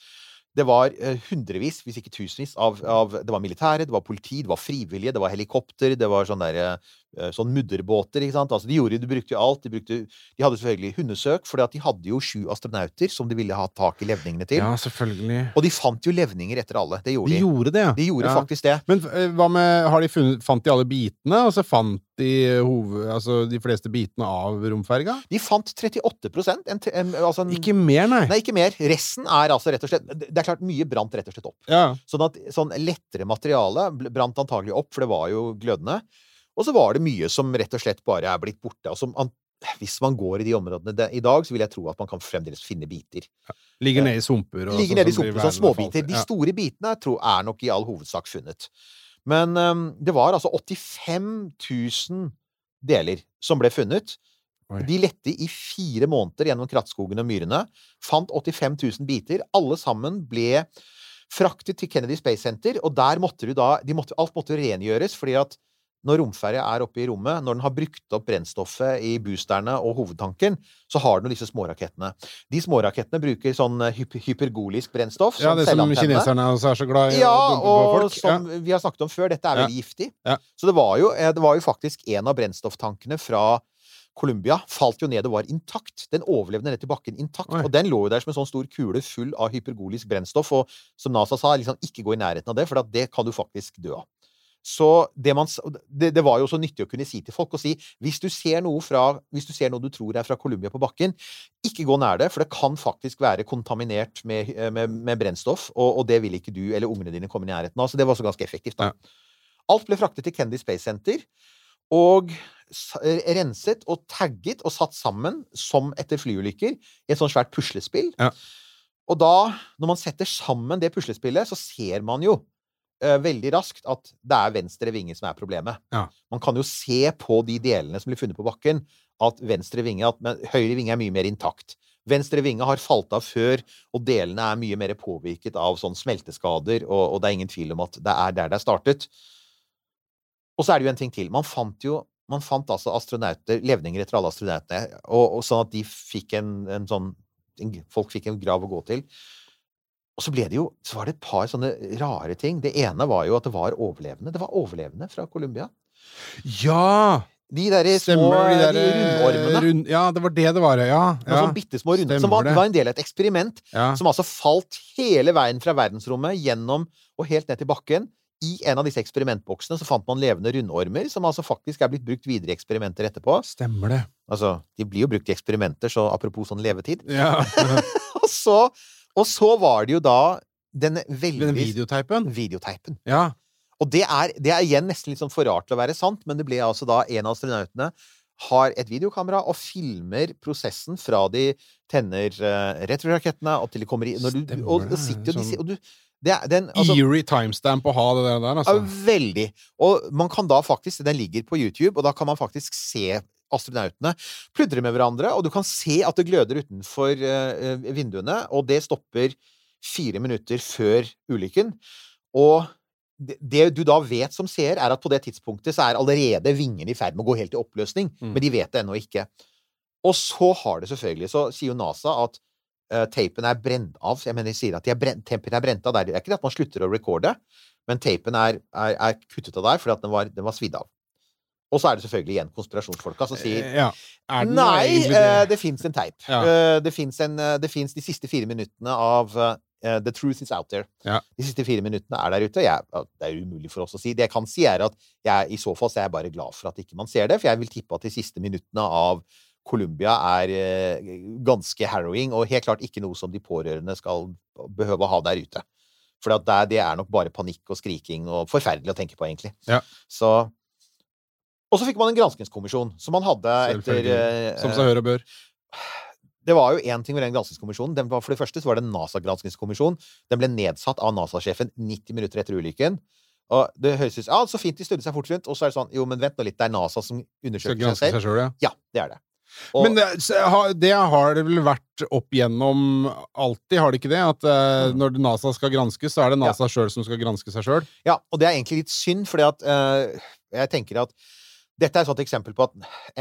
Det var eh, hundrevis, hvis ikke tusenvis, av, av Det var militære, det var politi, det var frivillige, det var helikopter, det var sånn derre eh, sånn mudderbåter. ikke sant? Altså, de, gjorde, de brukte jo alt. De, brukte, de hadde selvfølgelig hundesøk, for de hadde jo sju astronauter som de ville ha tak i levningene til. Ja, selvfølgelig. Og de fant jo levninger etter alle. Det gjorde De de. gjorde det, ja. De gjorde ja. faktisk det. Men eh, hva med Har de funnet Fant de alle bitene, og så fant de hoved, altså de fleste bitene av romferga? De fant 38 en, en, altså en, Ikke mer, nei. Nei, ikke mer. Resten er altså rett og slett Det er klart, mye brant rett og slett opp. Ja. Sånn at sånn lettere materiale brant antagelig opp, for det var jo glødende. Og så var det mye som rett og slett bare er blitt borte. Og som hvis man går i de områdene i dag, så vil jeg tro at man kan fremdeles finne biter. Ligger nede i sumper. og Ligger sånn nede i sumper som verden småbiter. De store bitene tror, er nok i all hovedsak funnet. Men um, det var altså 85 000 deler som ble funnet. Oi. De lette i fire måneder gjennom krattskogen og myrene. Fant 85 000 biter. Alle sammen ble fraktet til Kennedy Space Center, og der måtte du da de måtte, Alt måtte rengjøres, fordi at når romferja er oppe i rommet, når den har brukt opp brennstoffet i boosterne og hovedtanken, så har den disse smårakettene. De smårakettene bruker sånn eh, hyp hypergolisk brennstoff. ja, det som kineserne også er så glad i Ja, å dumpe på folk. Ja, og som vi har snakket om før, dette er Ja. veldig giftig. Ja. Så det var, jo, eh, det var jo faktisk en av brennstofftankene fra Columbia falt jo ned og var intakt. Den overlevde ned til bakken intakt. Oi. Og den lå jo der som en sånn stor kule full av hypergolisk brennstoff. Og som NASA sa, liksom ikke gå i nærheten av det, for at det kan du faktisk dø av. Så det, man, det, det var jo så nyttig å kunne si til folk og si hvis du ser noe fra, hvis du ser noe du tror er fra Colombia på bakken, ikke gå nær det, for det kan faktisk være kontaminert med, eh, med, med brennstoff, og, og det vil ikke du eller ungene dine komme i nærheten av. Så det var også ganske effektivt. Da. Ja. Alt ble fraktet til Kennedy Space Center og eh, renset og tagget og satt sammen som etter flyulykker i et sånt svært puslespill. Ja. Og da, når man setter sammen det puslespillet, så ser man jo veldig raskt at det er venstre vinge som er problemet. Ja. Man kan jo se på de delene som blir funnet på bakken, at venstre vinge, at men høyre vinge er mye mer intakt. Venstre vinge har falt av før, og delene er mye mer påvirket av sånn smelteskader, og, og det er ingen tvil om at det er der det er startet. Og så er det jo en ting til. Man fant jo man fant altså astronauter, levninger etter alle astronautene, og, og sånn at de fikk en, en sånn en, Folk fikk en grav å gå til. Og så ble det jo Så var det et par sånne rare ting. Det ene var jo at det var overlevende. Det var overlevende fra Colombia. Ja! De derre små de der, de rundormene. rund, Ja, det var det det var, ja. Ja. sånn bitte små runde, som var, var en del av et eksperiment. ja. Som altså falt hele veien fra verdensrommet gjennom og helt ned til bakken. I en av disse eksperimentboksene så fant man levende rundormer, som altså faktisk er blitt brukt videre i eksperimenter etterpå. Stemmer det. Altså, de blir jo brukt i eksperimenter, så apropos sånn levetid. Ja. Og så, og så var det jo da denne veldig Den videoteipen. videoteipen. Ja. Og det er, det er igjen nesten litt sånn for rart til å være sant, men det ble altså da en av astronautene har et videokamera og filmer prosessen fra de tenner uh, retrorakettene og til de kommer i når du, Stemmer og, og sitter de, sånn- og du, det er, den, altså, Eerie timestamp å ha det der, altså. ja, altså. veldig. Og man kan da faktisk Den ligger på YouTube, og da kan man faktisk se astronautene pludrer med hverandre, og du kan se at det gløder utenfor eh, eh, vinduene, og det stopper fire minutter før ulykken. Og det, det du da vet som seer, er at på det tidspunktet så er allerede vingene i ferd med å gå helt i oppløsning, Mm. men de vet det ennå ikke. Og så har det selvfølgelig Så sier jo NASA at uh, tapen er brent av. Jeg mener, de sier at de er brent, tapen er brent av der. Det er ikke det at man slutter å recorde, men tapen er, er, er kuttet av der fordi at den var, den var svidd av. Og så er det selvfølgelig igjen konspirasjonsfolka som sier Ja. Er den Nei, eh, det? fins en teip. Ja. Eh, det fins de siste fire minuttene av eh, The Truth Is Out There. Ja. De siste fire minuttene er der ute. Jeg, det er umulig for oss å si. Det jeg kan si, er at jeg, i så fall så er jeg bare glad for at ikke man ser det, for jeg vil tippe at de siste minuttene av Colombia er eh, ganske harrowing, og helt klart ikke noe som de pårørende skal behøve å ha der ute. For det er nok bare panikk og skriking og forferdelig å tenke på, egentlig. Ja. Så Og så fikk man en granskingskommisjon, som man hadde etter eh, Som seg hør og bør. det var jo én ting med den granskingskommisjonen. Den var, for det første så var det en NASA-granskingskommisjon. Den ble nedsatt av NASA-sjefen 90 minutter etter ulykken. Og det høres ut Ja, så fint de snudde seg fort rundt. Og så er det sånn Jo, men vent nå litt. Det er NASA som undersøker seg selv. seg selv ja. Ja, det er det. Og, Men det, har- det har det vel vært opp gjennom alltid, har det ikke det? At eh, Mm. når NASA skal granskes, så er det NASA sjøl som skal granske seg sjøl? ja, og det er egentlig litt synd, fordi at uh, jeg tenker at dette er et sånt eksempel på at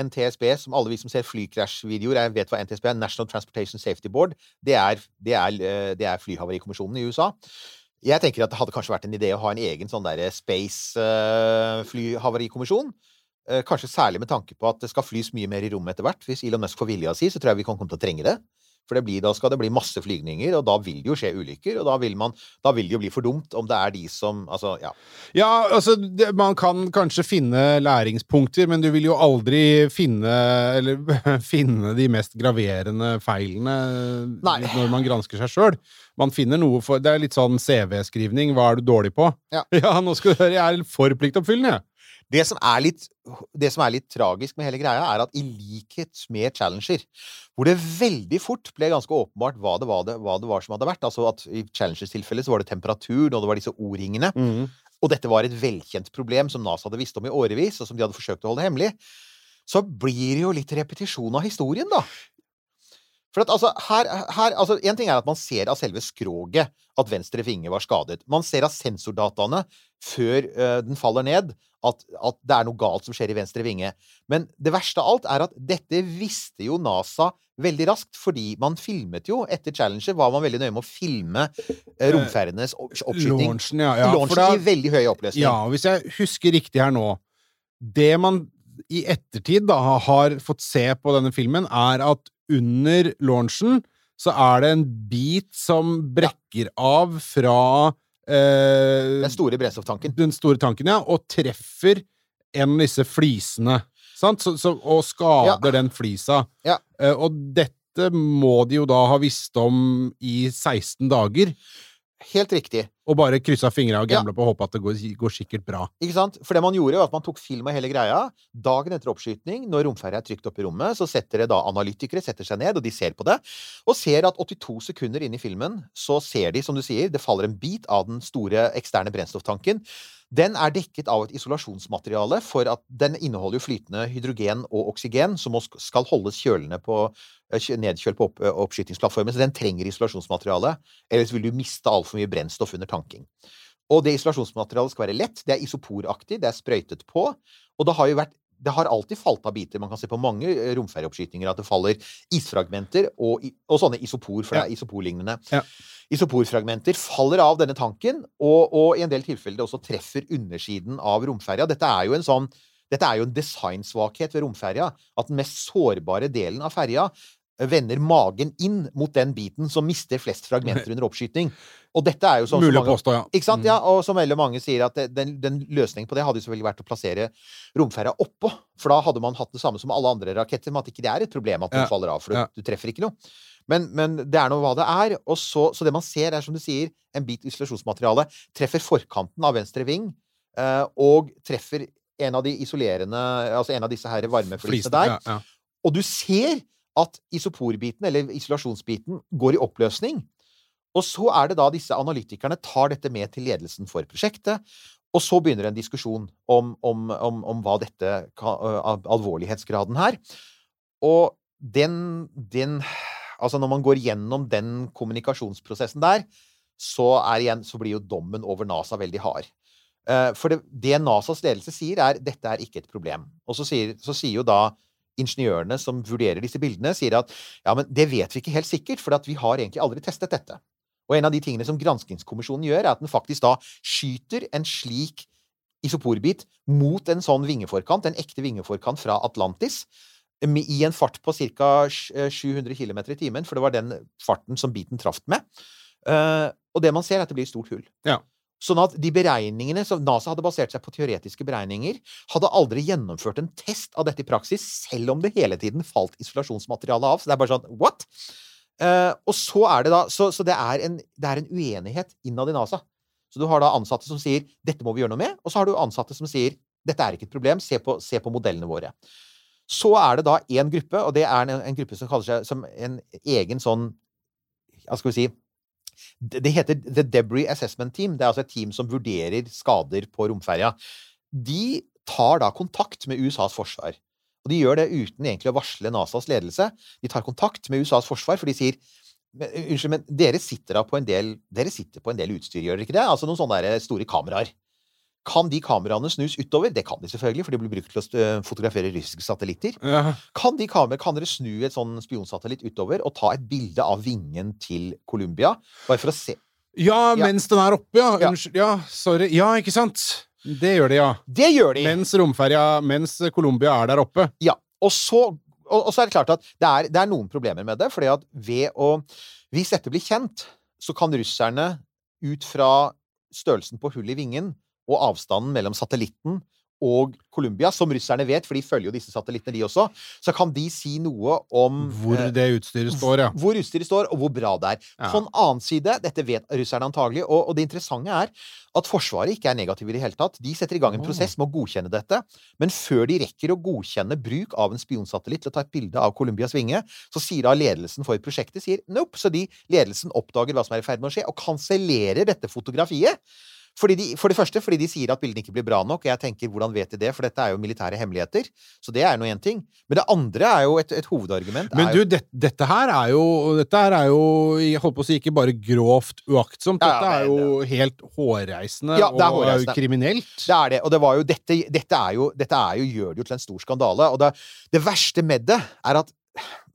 NTSB, som alle vi som ser flykrasjvideoer, er- vet hva NTSB er, National Transportation Safety Board, det er, det er, eh, det er flyhavarikommisjonen i USA. Jeg tenker at det hadde kanskje vært en idé å ha en egen sånn derre space eh. Eh, Kanskje særlig med tanke på at det skal flys mye mer i rommet etter hvert. Hvis Elon Musk får vilja si, så tror jeg vi kan komme til å trenge det. For det blir, da skal det bli masse flygninger, og da vil det jo skje ulykker. Og da vil, man, da vil det jo bli for dumt om det er de som Altså, ja. Ja, altså, det, man kan kanskje finne læringspunkter, men du vil jo aldri finne Eller finne de mest graverende feilene Nei. når man gransker seg sjøl. Man finner noe for Det er litt sånn CV-skrivning. Hva er du dårlig på? Ja. nå skal du høre, jeg er for pliktoppfyllende, jeg. Det som, er litt, det som er litt tragisk med hele greia, er at i likhet med Challenger, hvor det veldig fort ble ganske åpenbart hva det var, det, hva det var som hadde vært Altså at i Challengers tilfelle så var det temperatur, og det var disse O-ringene. Og dette var et velkjent problem som NASA hadde visst om i årevis, og som de hadde forsøkt å holde hemmelig. Så blir det jo litt repetisjon av historien, da. For at, altså, her, her, altså, En ting er at man ser av selve skroget at venstre finger var skadet. Man ser av sensordataene før eh, den faller ned, at, at det er noe galt som skjer i venstre vinge. Men det verste av alt er at dette visste jo NASA veldig raskt, fordi man filmet jo etter Challenger, var man veldig nøye med å filme romferdenes romferjenes oppskyting. Launchen, ja. ja Launchen da, i veldig høy oppløsning. ja, hvis jeg husker riktig her nå Det man i ettertid da har fått se på denne filmen, er at under launchen så er det en bit som brekker av fra eh, Den store brennstofftanken. den store tanken, ja, og treffer en av disse flisene. Sant? Så, så, og skader den flisa. Ja. Eh, og dette må de jo da ha visst om i 16 dager, Helt riktig. Og bare kryssa fingra og Ja. på å håpe at det går, går sikkert bra. Ikke sant? For det man gjorde, var at man tok film av hele greia. Dagen etter oppskyting, når romferja er trygt opp i rommet, så setter det da analytikere setter seg ned, og de ser på det, og ser at 82 sekunder inn i filmen, så ser de, som du sier, det faller en bit av den store eksterne brennstofftanken. Den er dekket av et isolasjonsmateriale, for at den inneholder jo flytende hydrogen og oksygen, som skal holdes kjølende på eh, nedkjølt på opp, oppskytingsplattformen. Så den trenger isolasjonsmateriale, ellers vil du miste altfor mye brennstoff under tanking. Og det isolasjonsmaterialet skal være lett, det er isoporaktig, det er sprøytet på, og det har jo vært det har alltid falt av biter. Man kan se på mange eh, romferjeoppskytinger at det faller isfragmenter og, og sånne isopor, for det er isoporlignende. Ja. Isoporfragmenter faller av denne tanken, og, og i en del tilfeller det også treffer undersiden av romferja. Dette er jo en sånn dette er jo en designsvakhet ved romferja. At den mest sårbare delen av ferja vender magen inn mot den biten som mister flest fragmenter under oppskyting. Og dette er jo sånn Mulig å påstå, ja. ikke sant? Ja, og som veldig mange sier at den, den løsningen på det hadde jo selvfølgelig vært å plassere romferja oppå. For da hadde man hatt det samme som alle andre raketter, med at ikke det er et problem at den Ja, faller av, for du, ja. du treffer ikke noe. Men, men det er nå hva det er. Og så, så det man ser, er som du sier, en bit isolasjonsmateriale treffer forkanten av venstre ving, eh, og treffer en av de isolerende Altså en av disse her varmeflisene der. Og du ser at isoporbiten, eller isolasjonsbiten, går i oppløsning. Og så er det da disse analytikerne tar dette med til ledelsen for prosjektet, og så begynner en diskusjon om, om, om, om hva dette alvorlighetsgraden her. Og den, den Altså, når man går gjennom den kommunikasjonsprosessen der, så, igjen, så blir jo dommen over NASA veldig hard. Eh, For det, det NASAs ledelse sier, er dette er ikke et problem. Og så sier, så sier jo da ingeniørene som vurderer disse bildene, sier at ja, men det vet vi ikke helt sikkert, for at vi har egentlig aldri testet dette. Og en av de tingene som granskingskommisjonen gjør, er at den faktisk da skyter en slik isoporbit mot en sånn vingeforkant, en ekte vingeforkant fra Atlantis, i en fart på ca. 700 km i timen, for det var den farten som biten traff med. Eh, og det man ser, er at det blir et stort hull. Ja. Sånn at de beregningene som NASA hadde basert seg på teoretiske beregninger, hadde aldri gjennomført en test av dette i praksis, selv om det hele tiden falt isolasjonsmateriale av. Så det er bare sånn what? Uh, og så er det da Så, så det, er en, det er en uenighet innad i NASA. Så du har da ansatte som sier 'dette må vi gjøre noe med', og så har du ansatte som sier 'dette er ikke et problem, se på, se på modellene våre'. Så er det da én gruppe, og det er en, en gruppe som kaller seg som en egen sånn Hva skal vi si det heter The Debris Assessment Team. Det er altså et team som vurderer skader på romferja. De tar da kontakt med USAs forsvar. Og de gjør det uten egentlig å varsle NASAs ledelse. De tar kontakt med USAs forsvar, for de sier Unnskyld, men dere sitter da på en del Dere på en del utstyr, gjør dere ikke det? Altså noen sånne store kameraer. Kan de kameraene snus utover? Det kan de selvfølgelig, for de blir brukt til å fotografere russiske satellitter. Ja. Kan, de kamer, kan dere snu et sånn spionsatellitt utover og ta et bilde av vingen til Columbia? Bare for å se Ja, Ja. mens den er oppe, ja. Ja. Unnskyld. Ja, sorry. Ja, ikke sant? Det gjør de, ja. Det gjør de. Mens romferja, mens Colombia er der oppe. Ja, og så, og, og så er det klart at det er, det er noen problemer med det, fordi at ved å Hvis dette blir kjent, så kan russerne ut fra størrelsen på hullet i vingen og avstanden mellom satellitten og Colombia, som russerne vet, for de følger jo disse satellittene, de også, så kan de si noe om Hvor eh, det utstyret står, ja. hvor utstyret står, og hvor bra det er. Ja. På en annen side, dette vet russerne antagelig, og, og det interessante er at Forsvaret ikke er negative i det hele tatt. De setter i gang en prosess med å godkjenne dette, men før de rekker å godkjenne bruk av en spionsatellitt til å ta et bilde av Colombias vinge, så sier da ledelsen for prosjektet sier nope, så de ledelsen oppdager hva som er i ferd med å skje, og kansellerer dette fotografiet. Fordi de, for det første fordi de sier at bildene ikke blir bra nok. Og jeg tenker, hvordan vet de det? For dette er jo militære hemmeligheter. Så det er nå én ting. Men det andre er jo et, et hovedargument. Men er du, det, dette her er jo Dette her er jo Jeg holdt på å si ikke bare grovt uaktsomt. Ja, Dette er men- jo helt hårreisende, Ja, det er og er jo kriminelt. det er det. Og det var jo dette Dette, er jo, dette er jo, gjør det jo til en stor skandale. Og det, det verste med det er at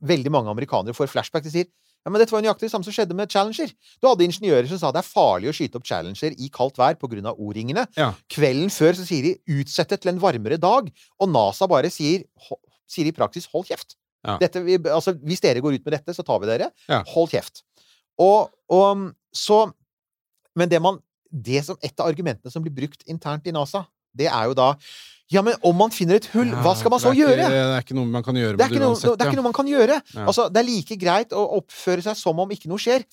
veldig mange amerikanere får flashback. De sier ja, men dette var jo nøyaktig det samme som skjedde med Challenger. Du hadde ingeniører som sa det er farlig å skyte opp Challenger i kaldt vær pga. O-ringene. Ja. Kvelden før så sier de 'utsett det til en varmere dag', og NASA bare sier, sier i praksis 'hold kjeft'. Ja. Dette, altså, hvis dere går ut med dette, så tar vi dere. Ja. Hold kjeft. Og, og så Men det man det som, Et av argumentene som blir brukt internt i NASA, det er jo da Ja, men om man finner et hull, hva skal man så det er gjøre? Det er ikke noe man kan gjøre Det er, ikke noe, uansett. det er ja. ikke noe man kan gjøre. Ja. Altså, det er like greit å oppføre seg som om ikke noe skjer.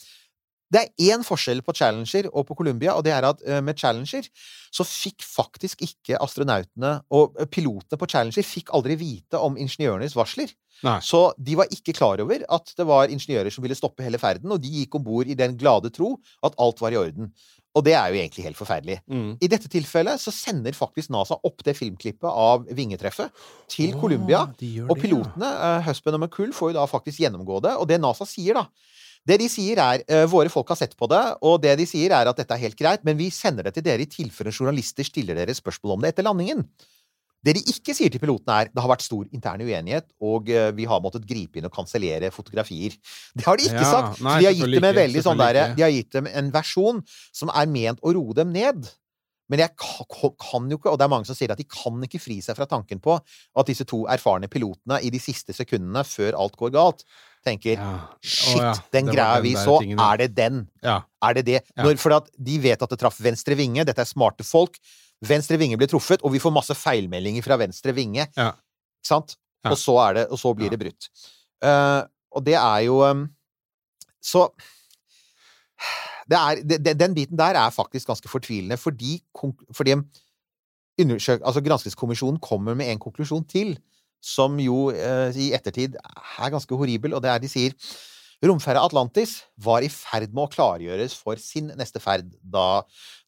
Det er én forskjell på Challenger og på Columbia, og det er at eh, med Challenger så fikk faktisk ikke astronautene og eh, pilotene på Challenger fikk aldri vite om ingeniørenes varsler. Nei. Så de var ikke klar over at det var ingeniører som ville stoppe hele ferden, og de gikk om bord i den glade tro at alt var i orden. Og det er jo egentlig helt forferdelig. Mm. I dette tilfellet så sender faktisk NASA opp det filmklippet av vingetreffet til oh, Colombia. de Og pilotene, ja. uh, Husband og McCool, får jo da faktisk gjennomgå det. Og det NASA sier, da Det de sier, er uh, Våre folk har sett på det, og det de sier, er at dette er helt greit, men vi sender det til dere i tilfelle journalister stiller dere spørsmål om det etter landingen. Det de ikke sier til pilotene, er det har vært stor intern uenighet, og eh, vi har måttet gripe inn og kansellere fotografier. Det har de ikke Ja, sagt. nei, de har gitt ikke, veldig sånn der. De har gitt dem en versjon som er ment å roe dem ned. Men jeg kan jo ikke, og det er mange som sier at de kan ikke fri seg fra tanken på at disse to erfarne pilotene i de siste sekundene før alt går galt, tenker Ja. Shit, oh, ja. den greia den vi så, tingen, er det den? Ja. Er det det? Når, for at de vet at det traff venstre vinge, dette er smarte folk. Venstre vinge blir truffet, og vi får masse feilmeldinger fra venstre vinge. Ja. Ikke sant? Ja. Og så, er det, og så blir Ja. det brutt. Uh, og det er jo um, Så det er, det- Den biten der er faktisk ganske fortvilende, fordi, fordi altså Granskingskommisjonen kommer med en konklusjon til, som jo uh, i ettertid er ganske horribel, og det er de sier Romferja Atlantis var i ferd med å klargjøres for sin neste ferd da,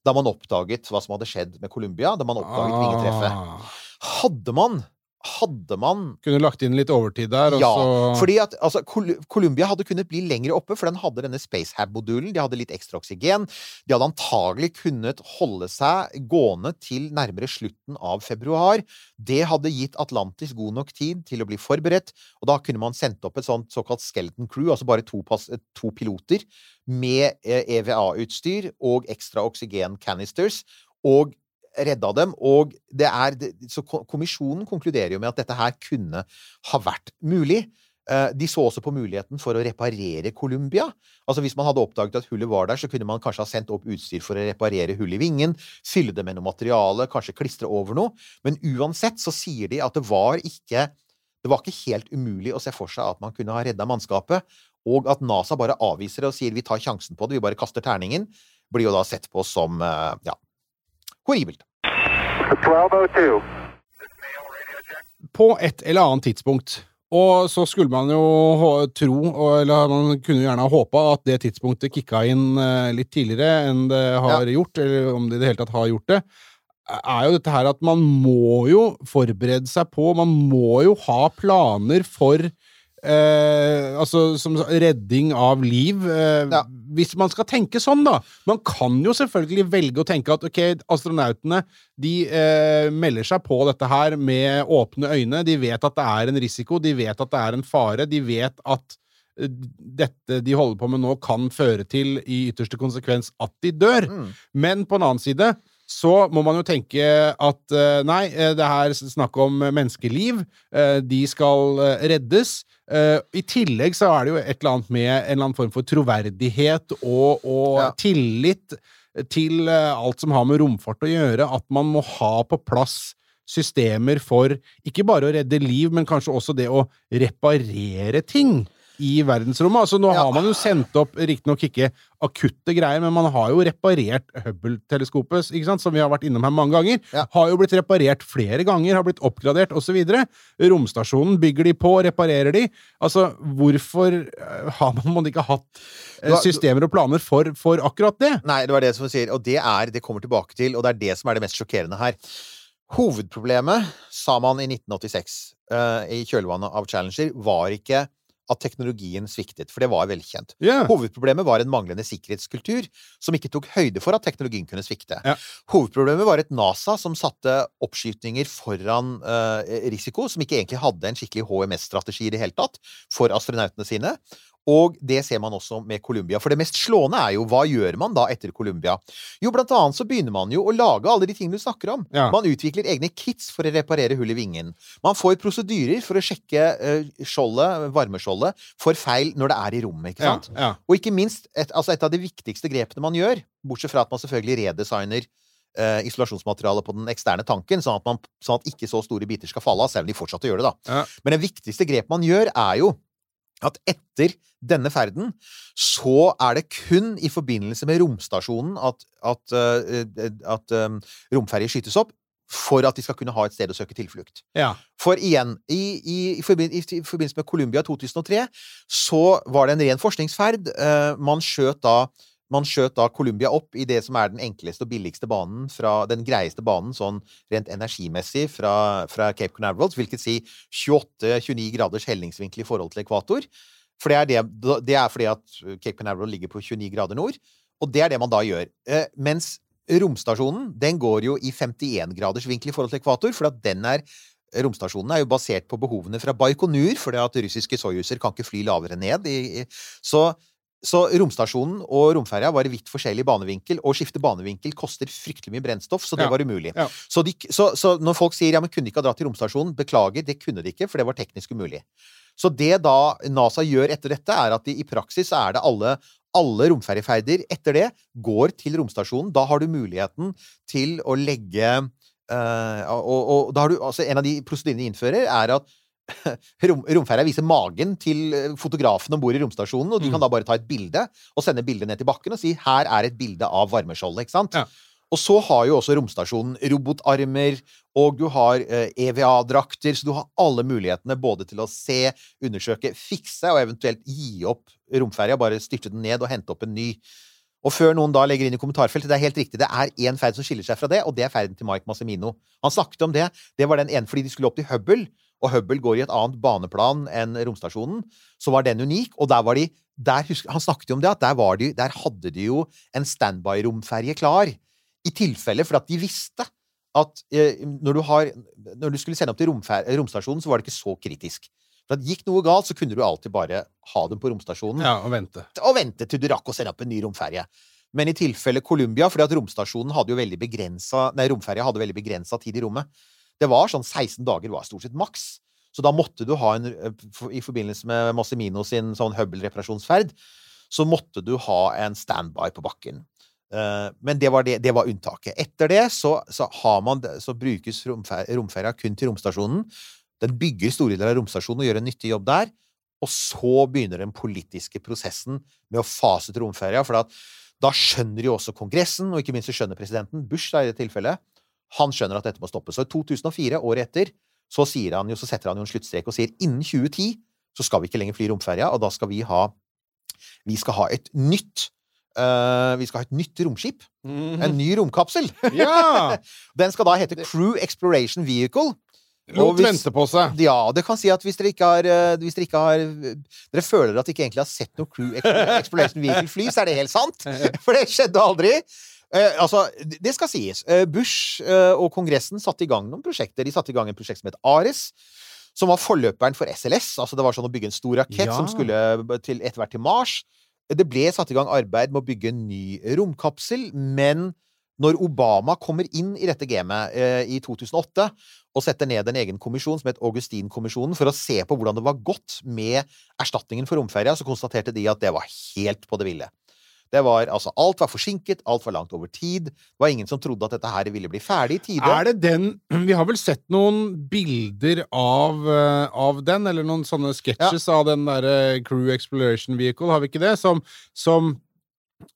da man oppdaget hva som hadde skjedd med Columbia, da man oppdaget vingetreffet. Ah. Hadde man Hadde man Kunne lagt inn litt overtid der, ja, så fordi at altså, Columbia hadde kunnet bli lenger oppe, for den hadde denne SpaceHab-modulen. De hadde litt ekstra oksygen. De hadde antagelig kunnet holde seg gående til nærmere slutten av februar. Det hadde gitt Atlantis god nok tid til å bli forberedt, og da kunne man sendt opp et sånt såkalt skeleton crew, altså bare to, pass, to piloter, med eh, EVA-utstyr og ekstra oksygen-canisters, og redda dem. Og det er, så kommisjonen konkluderer jo med at dette her kunne ha vært mulig. Eh, De så også på muligheten for å reparere Columbia. Altså Hvis man hadde oppdaget at hullet var der, så kunne man kanskje ha sendt opp utstyr for å reparere hullet i vingen, fylle det med noe materiale, kanskje klistre over noe. Men uansett så sier de at det var ikke det var ikke helt umulig å se for seg at man kunne ha redda mannskapet, og at NASA bare avviser det og sier vi tar sjansen på det, vi bare kaster terningen, blir jo da sett på som eh, ja, horribelt. På et eller annet tidspunkt. Og så skulle man jo tro, eller man kunne jo gjerne ha håpa, at det tidspunktet kicka inn eh, litt tidligere enn det har gjort, eller om det i det hele tatt har gjort det, er jo dette her at man må jo forberede seg på Man må jo ha planer for eh, altså som redding av liv. Eh, Ja. Hvis man skal tenke sånn, da. Man kan jo selvfølgelig velge å tenke at ok, astronautene de eh, melder seg på dette her med åpne øyne. De vet at det er en risiko, de vet at det er en fare, de vet at eh, dette de holder på med nå, kan føre til i ytterste konsekvens at de dør. Mm. Men på en annen side så må man jo tenke at eh, nei, eh, det er snakk om menneskeliv. eh, De skal reddes. I tillegg så er det jo et eller annet med en eller annen form for troverdighet og, og Ja. tillit til alt som har med romfart å gjøre, at man må ha på plass systemer for ikke bare å redde liv, men kanskje også det å reparere ting i verdensrommet. Altså, nå Ja. har man jo sendt opp riktignok ikke akutte greier, men man har jo reparert Hubble-teleskopet, ikke sant, som vi har vært innom her mange ganger. Ja. Har jo blitt reparert flere ganger, har blitt oppgradert osv. Romstasjonen bygger de på, reparerer de. Altså, hvorfor eh, har man ikke hatt eh, Du systemer og planer for, for akkurat det? Nei, det var det som hun sier, og det er, det kommer tilbake til, og det er det som er det mest sjokkerende her. Hovedproblemet, sa man i 1986, uh, i kjølvannet av Challenger, var ikke at teknologien sviktet, for det var velkjent. Yeah. Hovedproblemet var en manglende sikkerhetskultur som ikke tok høyde for at teknologien kunne svikte. Yeah. Hovedproblemet var et NASA som satte oppskytninger foran uh, risiko, som ikke egentlig hadde en skikkelig HMS-strategi i det hele tatt for astronautene sine. Og det ser man også med Colombia. For det mest slående er jo hva gjør man da etter Colombia? Jo, blant annet så begynner man jo å lage alle de tingene du snakker om. Ja. Man utvikler egne kits for å reparere hull i vingen. Man får prosedyrer for å sjekke eh, skjoldet, varmeskjoldet, for feil når det er i rommet, ikke sant? ja. Og ikke minst, et, altså et av de viktigste grepene man gjør, bortsett fra at man selvfølgelig redesigner Uh, isolasjonsmaterialet på den eksterne tanken, sånn at, man, sånn at ikke så store biter skal falle av, selv om de fortsatte å gjøre det, da. Ja. Men det viktigste grepet man gjør, er jo at etter denne ferden så er det kun i forbindelse med romstasjonen at, at, eh, at um, romferjer skytes opp for at de skal kunne ha et sted å søke tilflukt. ja. For igjen, i, i, i, forbin- i, i forbindelse med Columbia 2003 så var det en ren forskningsferd. Eh, man skjøt da man skjøt da Colombia opp i det som er den enkleste og billigste banen, fra den greieste banen sånn rent energimessig fra, fra Cape Canaveral, hvilket si 28-29 graders hellingsvinkel i forhold til ekvator. For det er, det, det er fordi at Cape Canaveral ligger på 29 grader nord, og det er det man da gjør. Eh, mens romstasjonen, den går jo i 51 graders vinkel i forhold til ekvator, for at den er Romstasjonen er jo basert på behovene fra Baikonur, fordi at russiske soyuzer kan ikke fly lavere ned. Så, så romstasjonen og romferja var i vidt forskjellig banevinkel, og å skifte banevinkel koster fryktelig mye brennstoff, så det Ja. var umulig. Ja. Så, de, så, så når folk sier ja, men kunne de ikke ha dratt til romstasjonen, beklager, det kunne de ikke, for det var teknisk umulig. Så det da NASA gjør etter dette, er at de, i praksis er det alle alle romferjeferder etter det går til romstasjonen. Da har du muligheten til å legge eh, og, og da har du, altså En av de prosedyrene de innfører, er at rom, romferja viser magen til eh, fotografen om bord i romstasjonen, og de kan da bare ta et bilde og sende bildet ned til bakken og si 'her er et bilde av varmeskjoldet'. ikke sant? Ja. Og så har jo også romstasjonen robotarmer, og du har eh, EVA-drakter, så du har alle mulighetene både til å se, undersøke, fikse og eventuelt gi opp romferja, bare styrte den ned og hente opp en ny. Og før noen da legger inn i kommentarfeltet, det er helt riktig, det er én ferd som skiller seg fra det, og det er ferden til Mike Massimino. Han snakket om det. Det var den ene fordi de skulle opp til Hubble, og Hubble går i et annet baneplan enn romstasjonen. Så var den unik, og der var de der Han snakket jo om det, at der, var de, der hadde de jo en standby-romferje klar. I tilfelle, for at de visste at eh, når, du har, når du skulle sende opp til romstasjonen, så var det ikke så kritisk. For at Gikk noe galt, så kunne du alltid bare ha dem på romstasjonen ja, og vente. og vente til du rakk å sende opp en ny romferje. Men i tilfelle Columbia, fordi at romstasjonen hadde jo veldig begrensa Nei, romferja hadde veldig begrensa tid i rommet. Det var sånn 16 dager var stort sett maks. Så da måtte du ha en I forbindelse med Massimino sin sånn Hubble-reparasjonsferd, så måtte du ha en standby på bakken. Eh, Men det var, det, det var unntaket. Etter det så, så, man, så brukes romfer, romferja kun til romstasjonen. Den bygger store deler av romstasjonen og gjør en nyttig jobb der. Og så begynner den politiske prosessen med å fase ut romferja. For da skjønner jo også Kongressen, og ikke minst skjønner presidenten, Bush da i det tilfellet, han skjønner at dette må stoppes. Så i 2004, året etter, så, sier han jo, så setter han jo en sluttstrek og sier innen 2010 så skal vi ikke lenger fly romferja, og da skal vi ha Vi skal ha et nytt Uh, Vi skal ha et nytt romskip. En ny romkapsel. Ja! Den skal da hete Crew Exploration Vehicle. Lot vente på seg. Ja, det kan si at hvis dere ikke har, eh, dere ikke har Dere føler at dere ikke egentlig har sett noe Crew Exploration Vehicle-fly, så er det helt sant. For det skjedde aldri. Eh, altså, det skal sies. Eh, Bush eh, og Kongressen satte i gang noen prosjekter. De satte i gang en prosjekt som het Ares. Som var forløperen for SLS. Altså Det var sånn å bygge en stor rakett Ja. som skulle til, etter hvert til Mars. Det ble satt i gang arbeid med å bygge en ny romkapsel, men når Obama kommer inn i dette gamet eh, i 2008 og setter ned en egen kommisjon som het Augustin-kommisjonen for å se på hvordan det var gått med erstatningen for romferja, så konstaterte de at det var helt på det ville. Det var, altså, alt var forsinket, alt var langt over tid. Det var ingen som trodde at dette her ville bli ferdig i tide. Er det den Vi har vel sett noen bilder av, eh, av den, eller noen sånne sketsjes av den derre Crew Exploration Vehicle, har vi ikke det? Som, som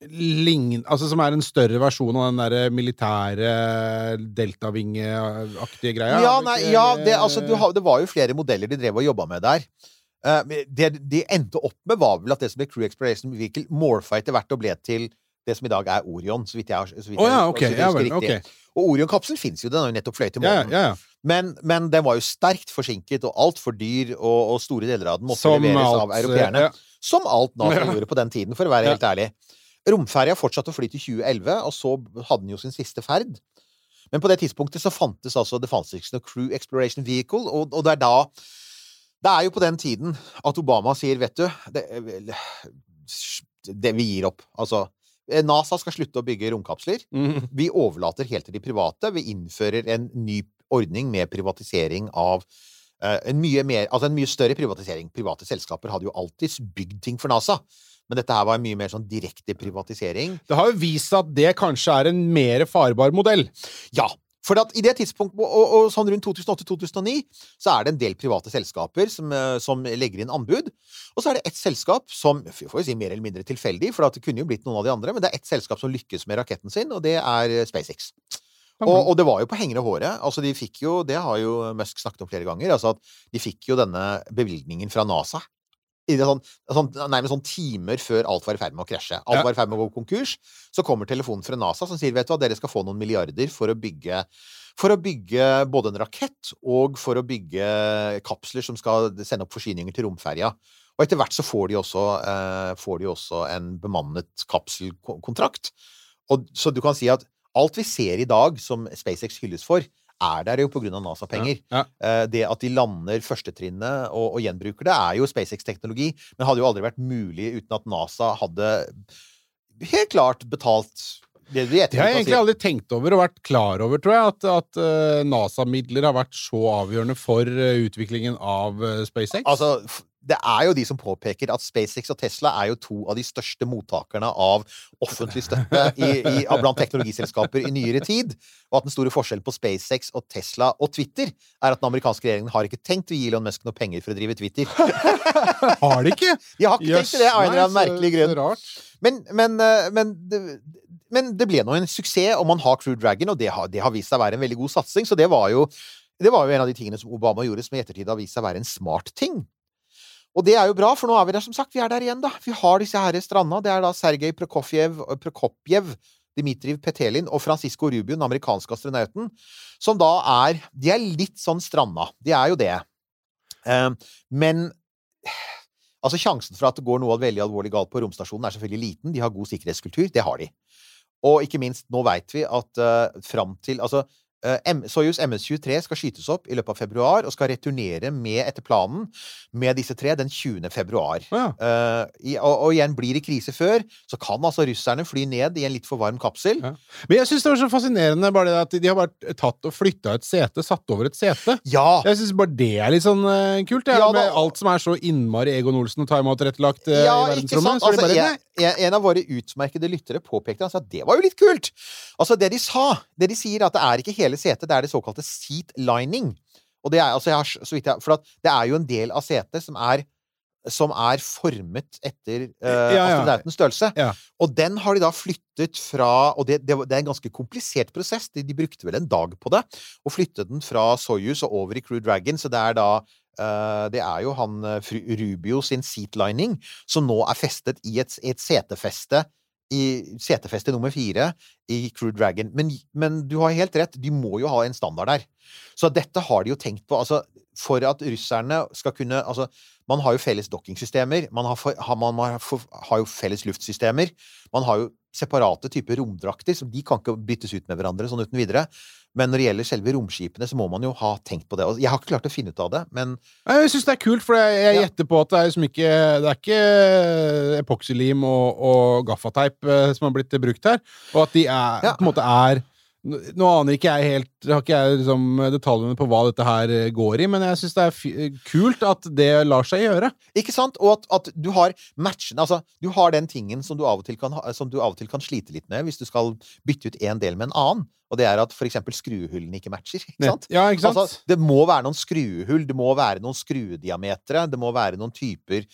lign- Altså som er en større versjon av den der militære deltavingeaktige greia? Ja, nei, ja det, altså, du, har- det var jo flere modeller de drev og jobba med der. Eh, det de endte opp med, var vel at det som ble Crew Exploration Vehicle, morfa etter hvert og ble til det som i dag er Orion, så vidt jeg, har- vidt ja, jeg- ok. så vidt jeg Ja okay. Og Orion-kapselen fins jo, den har jo nettopp fløyet Ja, månen. ja, ja. Men, men den var jo sterkt forsinket og altfor dyr, og, og store deler av den måtte Som leveres alt, av europeerne. Som alt Nato gjorde på den tiden, for å være helt ærlig. Romferja fortsatte å fly til 2011, og så hadde den jo sin siste ferd. Men på det tidspunktet så fantes altså det fantes ikke noe Crew Exploration Vehicle, og, og det er da Det er jo på den tiden at Obama sier, vet du Det, det vi gir opp. Altså NASA skal slutte å bygge romkapsler. Mm. Vi overlater helt til de private. Vi innfører en ny ordning med privatisering av uh, en mye, mer, altså en mye større privatisering. Private selskaper hadde jo alltid bygd ting for NASA. Men dette her var en mye mer sånn direkte privatisering. Det har jo vist seg at det kanskje er en mer farbar modell. Ja. For at i det tidspunktet, og, og sånn rundt 2008-2009, så er det en del private selskaper som, eh, som legger inn anbud. Og så er det ett selskap som vi får jo si mer eller mindre tilfeldig, for at det kunne jo blitt noen av de andre, men det er ett selskap som lykkes med raketten sin, og det er eh, SpaceX. Og, og det var jo på hengende håret. Altså, de fikk jo, det har jo Musk snakket om flere ganger, altså at de fikk jo denne bevilgningen fra NASA. Sånn, sånn, nærmest sånn timer før alt var i ferd med å krasje. Alt Ja. var i ferd med å gå konkurs. Så kommer telefonen fra NASA som sier vet du hva, dere skal få noen milliarder for å bygge for å bygge både en rakett og for å bygge kapsler som skal sende opp forsyninger til romferja. Og etter hvert så får de også, eh, får de også en bemannet kapselkontrakt. Og, så du kan si at alt vi ser i dag som SpaceX hylles for, er der jo av NASA-penger. Ja. ja. det at de lander førstetrinnet og, og gjenbruker det, er jo SpaceX-teknologi, men hadde jo aldri vært mulig uten at NASA hadde helt klart betalt det i Det har jeg egentlig aldri tenkt over og vært klar over, tror jeg, at, at eh, NASA-midler har vært så avgjørende for eh, utviklingen av eh, SpaceX. Altså, det er jo de som påpeker at SpaceX og Tesla er jo to av de største mottakerne av offentlig støtte i, i, blant teknologiselskaper i nyere tid. Og at den store forskjellen på SpaceX og Tesla og Twitter er at den amerikanske regjeringen har ikke tenkt å gi Elon Musk noe penger for å drive Twitter. har de ikke? De har ikke tenkt det, av en eller annen merkelig grunn. Men, men, eh, men, men det ble nå en suksess, og man har Crew Dragon, og det har, det har vist seg å være en veldig god satsing. Så det var, jo, det var jo en av de tingene som Obama gjorde, som i ettertid har vist seg å være en smart ting. Og det er jo bra, for nå er vi der, som sagt. Vi er der igjen, da. Vi har disse her stranda. Det er da Sergej Prokofjev, Prokopjev, Dmitriv Petelin og Francisco Rubio, den amerikanske astronauten, som da er De er litt sånn stranda. De er jo det. Eh, men Altså, Sjansen for at det går noe veldig alvorlig galt på romstasjonen, er selvfølgelig liten. De har god sikkerhetskultur. Det har de. Og ikke minst, nå veit vi at uh, fram til Altså, Soyuz MS-23 skal skytes opp i løpet av februar, og skal returnere med, etter planen, med disse tre den 20. februar. Ja. Uh, i, og, og igjen, blir det krise før, så kan altså russerne fly ned i en litt for varm kapsel. Ja. Men jeg syns det var så fascinerende bare det at de har bare tatt og flytta et sete, satt over et sete. Ja! Jeg syns bare det er litt sånn uh, kult, det, Ja, da- med alt som er så innmari Egon Olsen og timeout-rettelagt uh, Ja, i verdensrommet. er Altså, bare, en, en- en av våre utmerkede lyttere påpekte altså, at det var jo litt kult! Altså, det de sa Det de sier, at det er ikke hele setet, det er det såkalte seat lining. Og det er altså, jeg har, så vidt jeg For at det er jo en del av setet som er som er formet etter uh, Ja, astronautens størrelse. Ja. Og den har de da flyttet fra Og det, det, det er en ganske komplisert prosess. De, de brukte vel en dag på det. Og flyttet den fra Soyuz og over i Crew Dragon. Så det er da uh, Det er jo han eh, Rubio sin seatlining som nå er festet i et, et setefeste i setefeste nummer fire i Crew Dragon. Men, men du har helt rett, de må jo ha en standard der. Så dette har de jo tenkt på. Altså, for at russerne skal kunne Altså, man har jo felles dokkingsystemer. Man har, man har, har jo felles luftsystemer. Man har jo separate typer romdrakter, så de kan ikke byttes ut med hverandre sånn uten videre. Men når det gjelder selve romskipene, så må man jo ha tenkt på det. Og jeg har ikke klart å finne ut av det, men Jeg syns det er kult, for jeg, gjetter på at det er liksom ikke Det er ikke epoksylim og, og gaffateip eh, som har blitt brukt her, og at de er, Ja. på en måte er nå aner ikke jeg helt Har ikke jeg liksom detaljene på hva dette her eh, går i, men jeg syns det er fi- kult at det lar seg gjøre. Ikke sant? Og at, at du har matchene Altså, du har den tingen som du, av og til kan ha, som du av og til kan slite litt med hvis du skal bytte ut en del med en annen. Og det er at eksempel skruehullene ikke matcher. Ikke sant? Ja, ikke sant? Altså, det må være noen skruehull, det må være noen skruediametere, det må være noen typer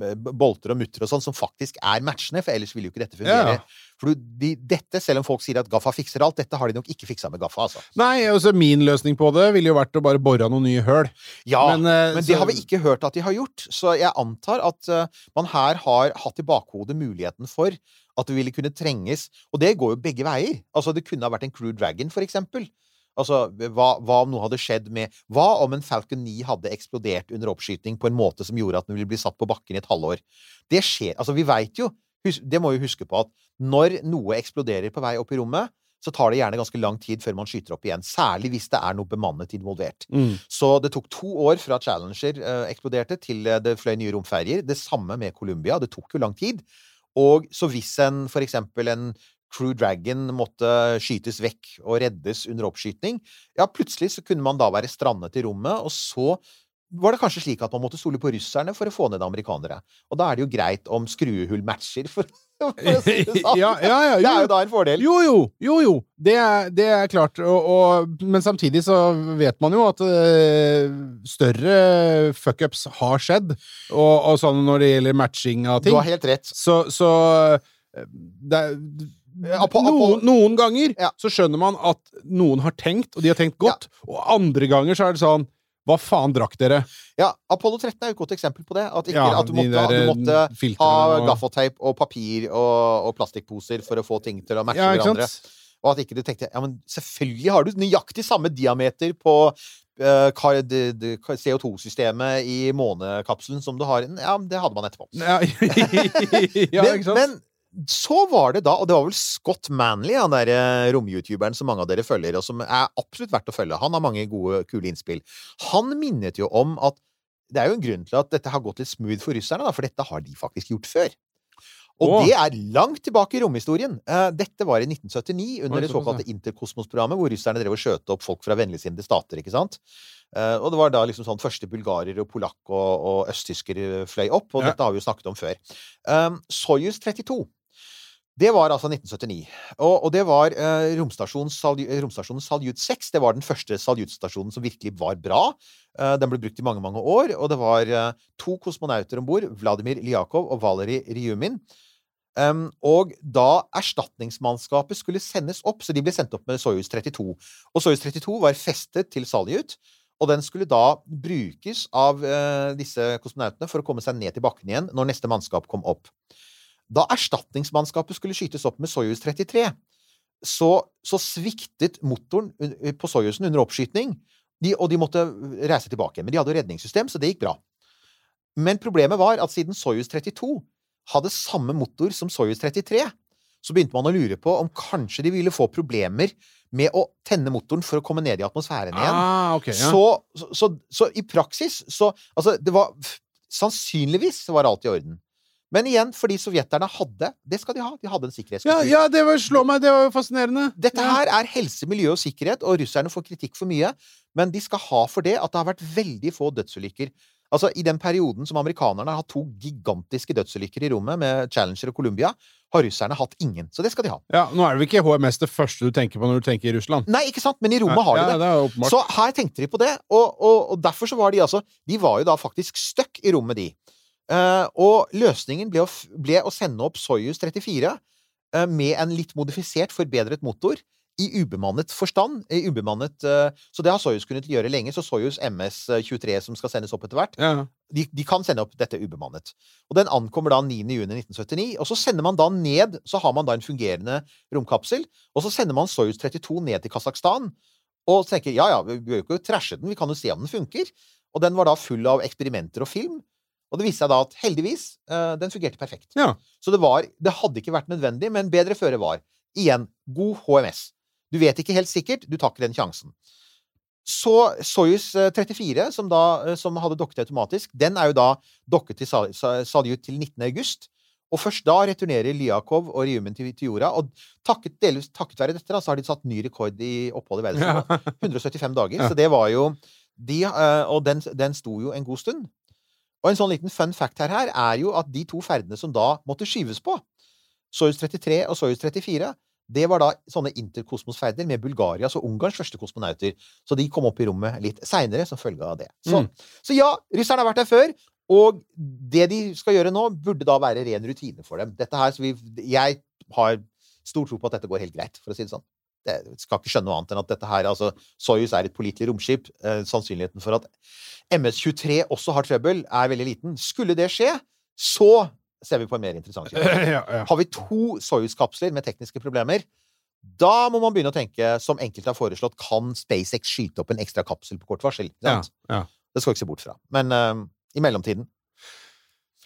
b- bolter og mutter og sånn som faktisk er matchende, for ellers ville jo ikke dette fungere. Ja. For du, de, dette, selv om folk sier at Gaffa fikser alt, dette har de nok ikke fiksa med Gaffa, altså. Nei, altså min løsning på det ville jo vært å bare bore noen nye høl. Ja, Men, men, eh, det så- har vi ikke hørt at de har gjort. Så jeg antar at uh, man her har hatt i bakhodet muligheten for at det ville kunne trenges Og det går jo begge veier. Altså, det kunne ha vært en Crew Dragon, for eksempel. Altså, hva, hva om noe hadde skjedd med Hva om en Falcon 9 hadde eksplodert under oppskyting på en måte som gjorde at den ville bli satt på bakken i et halvår? Det skjer. Altså, vi veit jo Det må vi huske på at når noe eksploderer på vei opp i rommet, så tar det gjerne ganske lang tid før man skyter opp igjen. Særlig hvis det er noe bemannet involvert. Så det tok to år fra Challenger eh, eksploderte, til eh, det fløy nye romferjer. Det samme med Columbia. Det tok jo lang tid. Og så hvis en for eksempel en Crew Dragon måtte skytes vekk og reddes under oppskyting, ja, plutselig så kunne man da være strandet i rommet, og så var det kanskje slik at man måtte stole på russerne for å få ned amerikanere. Og da er det jo greit om skruehull matcher, for, for å si det sånn. Ja, ja, ja, Det er jo da en fordel. Jo, jo, jo, jo. Det er, det er klart. Og, og, men samtidig så vet man jo at øh, større fuckups har skjedd. Og, og sånn når det gjelder matching av Du har helt rett. Så, så eh, det er, Apo- Apo- noen, noen ganger Ja. så skjønner man at noen har tenkt, og de har tenkt godt. Og andre ganger så er det sånn Hva faen drakk dere? Ja, Apollo 13 er jo et godt eksempel på det. At, ikke, Ja, at du måtte, der, du måtte eh, ha og- gaffateip og papir og, og plastikkposer for å få ting til å matche Ja, hverandre. Og at ikke du tenkte Ja, men selvfølgelig har du nøyaktig samme diameter på eh, kar- det- det- CO2-systemet i månekapselen som du har. Ja, det hadde man etterpå. Ja, ja men, men så var det da, og det var vel Scott Manley, han der eh, rom-youtuberen som mange av dere følger, og som er absolutt verdt å følge. Han har mange gode, kule innspill. Han minnet jo om at det er jo en grunn til at dette har gått litt smooth for russerne, da, for dette har de faktisk gjort før. Og oh. det er langt tilbake i romhistorien. Eh, Dette var i 1979, under det såkalte Interkosmos-programmet, hvor russerne drev og skjøt opp folk fra vennligsinnede stater, ikke sant? Eh, Og det var da liksom sånn første bulgarer og polakk og, og østtyskere fløy opp, og Ja. dette har vi jo snakket om før. Um, Soyuz 32 det var altså 1979. Og, og det var eh, romstasjonen, Salyut Saljut 6. Det var den første Salyut-stasjonen som virkelig var bra. Eh, den ble brukt i mange, mange år. Og det var eh, to kosmonauter om bord. Vladimir Liakov og Valerij Ryumin. Um, og da erstatningsmannskapet skulle sendes opp, så de ble sendt opp med Soyuz 32. Og Soyuz 32 var festet til Saljut, og den skulle da brukes av eh, disse kosmonautene for å komme seg ned til bakken igjen når neste mannskap kom opp. Da erstatningsmannskapet skulle skytes opp med Soyuz 33, så, så sviktet motoren på Soyuzen under oppskyting, de, og de måtte reise tilbake. Men de hadde jo redningssystem, så det gikk bra. Men problemet var at siden Soyuz 32 hadde samme motor som Soyuz 33, så begynte man å lure på om kanskje de ville få problemer med å tenne motoren for å komme ned i atmosfæren igjen. Ah, okay, ja. så, så, så, så i praksis så Altså, det var Sannsynligvis var alt i orden. Men igjen, fordi sovjeterne hadde Det skal de ha. De hadde en sikkerhetskultur. ja, det var, slå meg, det var jo fascinerende. Dette Ja. her er helse, miljø og sikkerhet, og russerne får kritikk for mye. Men de skal ha for det at det har vært veldig få dødsulykker. Altså, I den perioden som amerikanerne har hatt to gigantiske dødsulykker i rommet, med Challenger og Columbia, har russerne hatt ingen. Så det skal de ha. Ja, Nå er det vel ikke HMS det første du tenker på når du tenker i Russland? Nei, ikke sant? Men i rommet har de det. ja, det. er. Så her tenkte de på det, og, og, og derfor så var de altså De var jo da faktisk stuck i rommet, de. Eh, og løsningen ble å, ble å sende opp Soyuz 34 eh, med en litt modifisert, forbedret motor. I ubemannet forstand. I ubemannet, eh, så det har Soyuz kunnet gjøre lenge. Så Soyuz MS-23, som skal sendes opp etter hvert, ja. de, de kan sende opp dette ubemannet. Og den ankommer da 9.6.1979, og så sender man da ned Så har man da en fungerende romkapsel, og så sender man Soyuz 32 ned til Kasakhstan. Og tenker ja ja, vi bør jo ikke trashe den, vi kan jo se om den funker. Og den var da full av eksperimenter og film. Og det viste seg da at heldigvis, eh, den fungerte perfekt. Ja. Så det var Det hadde ikke vært nødvendig, men bedre føre var. Igjen, god HMS. Du vet ikke helt sikkert, du tar ikke den sjansen. Så Soyuz eh, 34, som, da, eh, som hadde dokket automatisk, den er jo da dokket til Sa- Sa- til 19. august. Og først da returnerer Lyakov og Ryumen til, til jorda. Og takket, delvis takket være dette, da, så har de satt ny rekord i opphold i verdensrommet. 175 dager. Ja. Så det var jo de, eh, Og den, den sto jo en god stund. Og en sånn liten fun fact her, her er jo at de to ferdene som da måtte skyves på, Soyuz 33 og Soyuz 34, det var da sånne interkosmosferder med Bulgarias og Ungarns første kosmonauter. Så de kom opp i rommet litt seinere som følge av det. Så, Mm. så ja, russerne har vært der før. Og det de skal gjøre nå, burde da være ren rutine for dem. Dette her, så vi, jeg har stor tro på at dette går helt greit, for å si det sånn. Jeg skal ikke skjønne noe annet enn at dette her, altså Soyuz er et pålitelig romskip. Eh, sannsynligheten for at MS-23 også har trøbbel, er veldig liten. Skulle det skje, så ser vi på en mer interessant kjøp. ja, ja. Har vi to Soyuz-kapsler med tekniske problemer, da må man begynne å tenke, som enkelte har foreslått, kan SpaceX skyte opp en ekstra kapsel på kort varsel? Ja, ja. Det skal vi ikke se bort fra. Men eh, i mellomtiden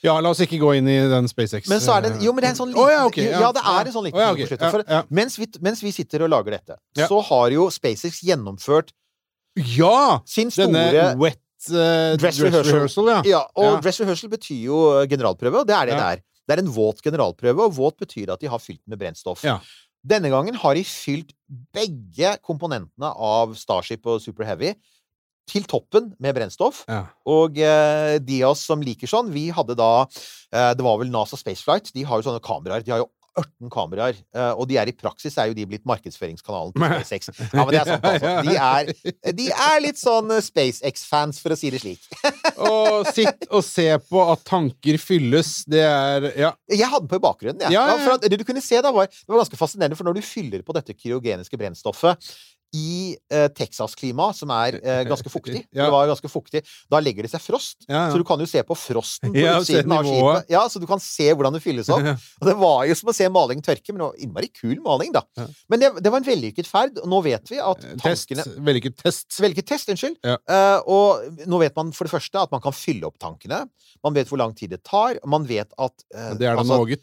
ja, la oss ikke gå inn i den SpaceX Men så er det Jo, men det er en sånn liten oh, ja, ok, ja, det er en sånn liten oh, ja, okay, ok. For ja, ja. mens, vi, mens vi sitter og lager dette, Ja. så har jo SpaceX gjennomført Ja! sin Denne wet uh, Dress rehearsal. ja. Ja, og Ja. dress rehearsal betyr jo eh, generalprøve, og det er det Ja. det er. Det er en våt generalprøve, og våt betyr at de har fylt med brennstoff. Ja. Denne gangen har de fylt begge komponentene av Starship og Super Heavy til toppen med brennstoff. Ja. Og eh, de av oss som liker sånn, vi hadde da eh, Det var vel NASA Spaceflight. De har jo sånne kameraer. De har jo 18 kameraer, eh, og de er i praksis er jo de blitt markedsføringskanalen til SpaceX. Ja, men det er sant, altså. De er, de er litt sånn eh, SpaceX-fans, for å si det slik. Og sitt og se på at tanker fylles, det er Ja. Jeg hadde på i bakgrunnen. jeg. Ja, ja, det du kunne se da var, det var ganske fascinerende, for når du fyller på dette kryogeniske brennstoffet i eh, Texas-klima, som er eh, ganske fuktig Ja. Det var ganske fuktig. Da legger det seg frost. Ja, ja. Så du kan jo se på frosten på utsiden av skipet. Ja, så du kan se hvordan det fylles opp. Og det var jo som å se maling tørke, men det var innmari kul maling, da. Men det, det var en vellykket ferd, og nå vet vi at Test. tankene Vellykket test. Vellykket test, unnskyld. Eh, og nå vet man for det første at man kan fylle opp tankene. Man vet hvor lang tid det tar. Man vet at eh, Det er da altså, noe.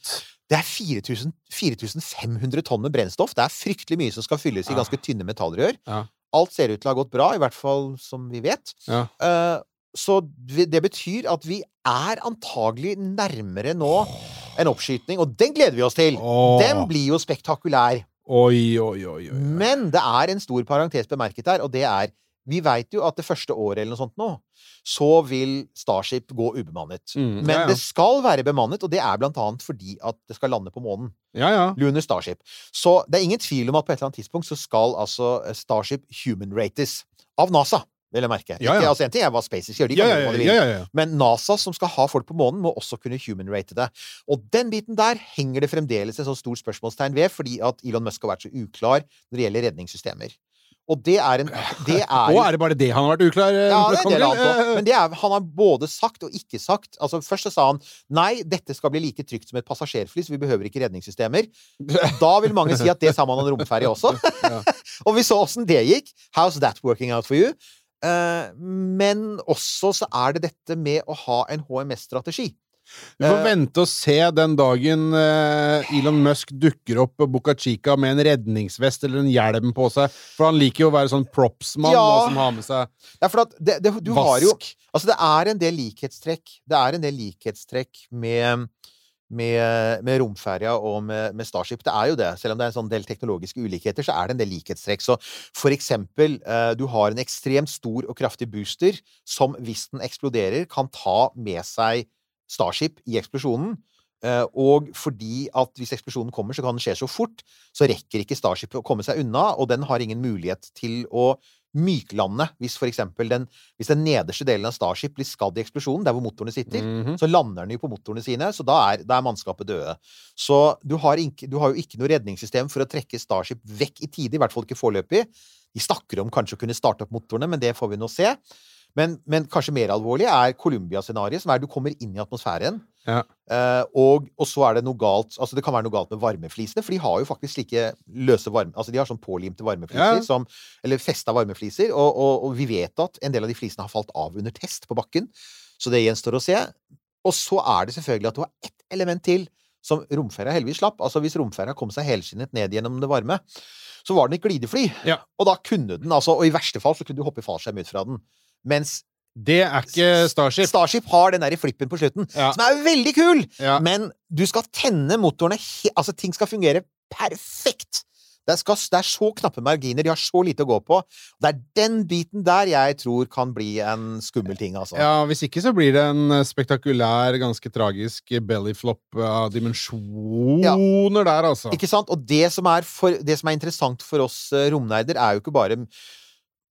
Det er 4000 4500 tonn med brennstoff. Det er fryktelig mye som skal fylles i ganske tynne metallrør. Ja. Alt ser ut til å ha gått bra, i hvert fall som vi vet. Ja. Uh, så det betyr at vi er antagelig nærmere nå en oppskyting, og den gleder vi oss til! Åh. Den blir jo spektakulær. Oi, oi. oi. Men det er en stor parentes bemerket her, og det er Vi veit jo at det første året eller noe sånt nå, så vil Starship gå ubemannet. Mm, Men ja, ja. det skal være bemannet, og det er blant annet fordi at det skal lande på månen. Ja, ja. Lunar Starship. Så det er ingen tvil om at på et eller annet tidspunkt så skal altså Starship human rates. Av NASA, vil jeg merke. Ikke, altså, en ting er hva SpaceX gjør, de kan gjøre hva de vil. ja, ja. Men NASA, som skal ha folk på månen, må også kunne human rate det. Og den biten der henger det fremdeles et så stort spørsmålstegn ved, fordi at Elon Musk har vært så uklar når det gjelder redningssystemer. Og det er en det er, Og er det bare det han har vært uklar? eh, ja, det er en del annet. Eh, Men det er, han har både sagt og ikke sagt. Altså Først så sa han nei, dette skal bli like trygt som et passasjerfly, så vi behøver ikke redningssystemer. Da vil mange si at det sa man om romferje også. Ja. og vi så åssen det gikk. How's that working out for you? Uh, men også så er det dette med å ha en HMS-strategi. Vi får Eh, vente og se den dagen eh, Elon Musk dukker opp på Boca Chica med en redningsvest eller en hjelm på seg. For han liker jo å være sånn propsmann Ja. som har med seg Ja, for det, det, du har jo. Altså, det er en del likhetstrekk. Det er en del likhetstrekk med med, med romferja og med, med Starship. Det er jo det. Selv om det er en sånn del teknologiske ulikheter, så er det en del likhetstrekk. Så for eksempel, eh, du har en ekstremt stor og kraftig booster som, hvis den eksploderer, kan ta med seg Starship i eksplosjonen. Eh, og fordi at hvis eksplosjonen kommer, så kan den skje så fort, så rekker ikke Starship å komme seg unna, og den har ingen mulighet til å myklande hvis for eksempel den, hvis den nederste delen av Starship blir skadd i eksplosjonen, der hvor motorene sitter. Mhm. Så lander den jo på motorene sine, så da er, da er mannskapet døde. Så du har, ikke, du har jo ikke noe redningssystem for å trekke Starship vekk i tide, i hvert fall ikke foreløpig. De snakker om kanskje å kunne starte opp motorene, men det får vi nå se. Men, men kanskje mer alvorlig er Columbia-scenarioet, som er du kommer inn i atmosfæren. Ja. Eh, og, og så er det noe galt Altså det kan være noe galt med varmeflisene, for de har jo faktisk slike løse varme... Altså de har sånn pålimte varmefliser, Ja. som, eller festa varmefliser, og, og, og vi vet at en del av de flisene har falt av under test på bakken. Så det gjenstår å se. Og så er det selvfølgelig at du har ett element til som romferja heldigvis slapp. Altså Hvis romferja kom seg helskinnet ned gjennom det varme, så var den et glidefly. Ja. Og da kunne den altså Og i verste fall så kunne du hoppe i fallskjerm ut fra den. Mens Det er ikke Starship. Starship har den der i flippen på slutten, Ja. som er veldig kul! Ja. Men du skal tenne motorene Altså, ting skal fungere perfekt! Det, skal, det er så knappe marginer, de har så lite å gå på. Det er den biten der jeg tror kan bli en skummel ting, altså. Ja, Hvis ikke så blir det en eh, spektakulær, ganske tragisk bellyflop av dimensjoner der, altså. Ikke sant? Og det som er, for, det som er interessant for oss eh, romnerder, er jo ikke bare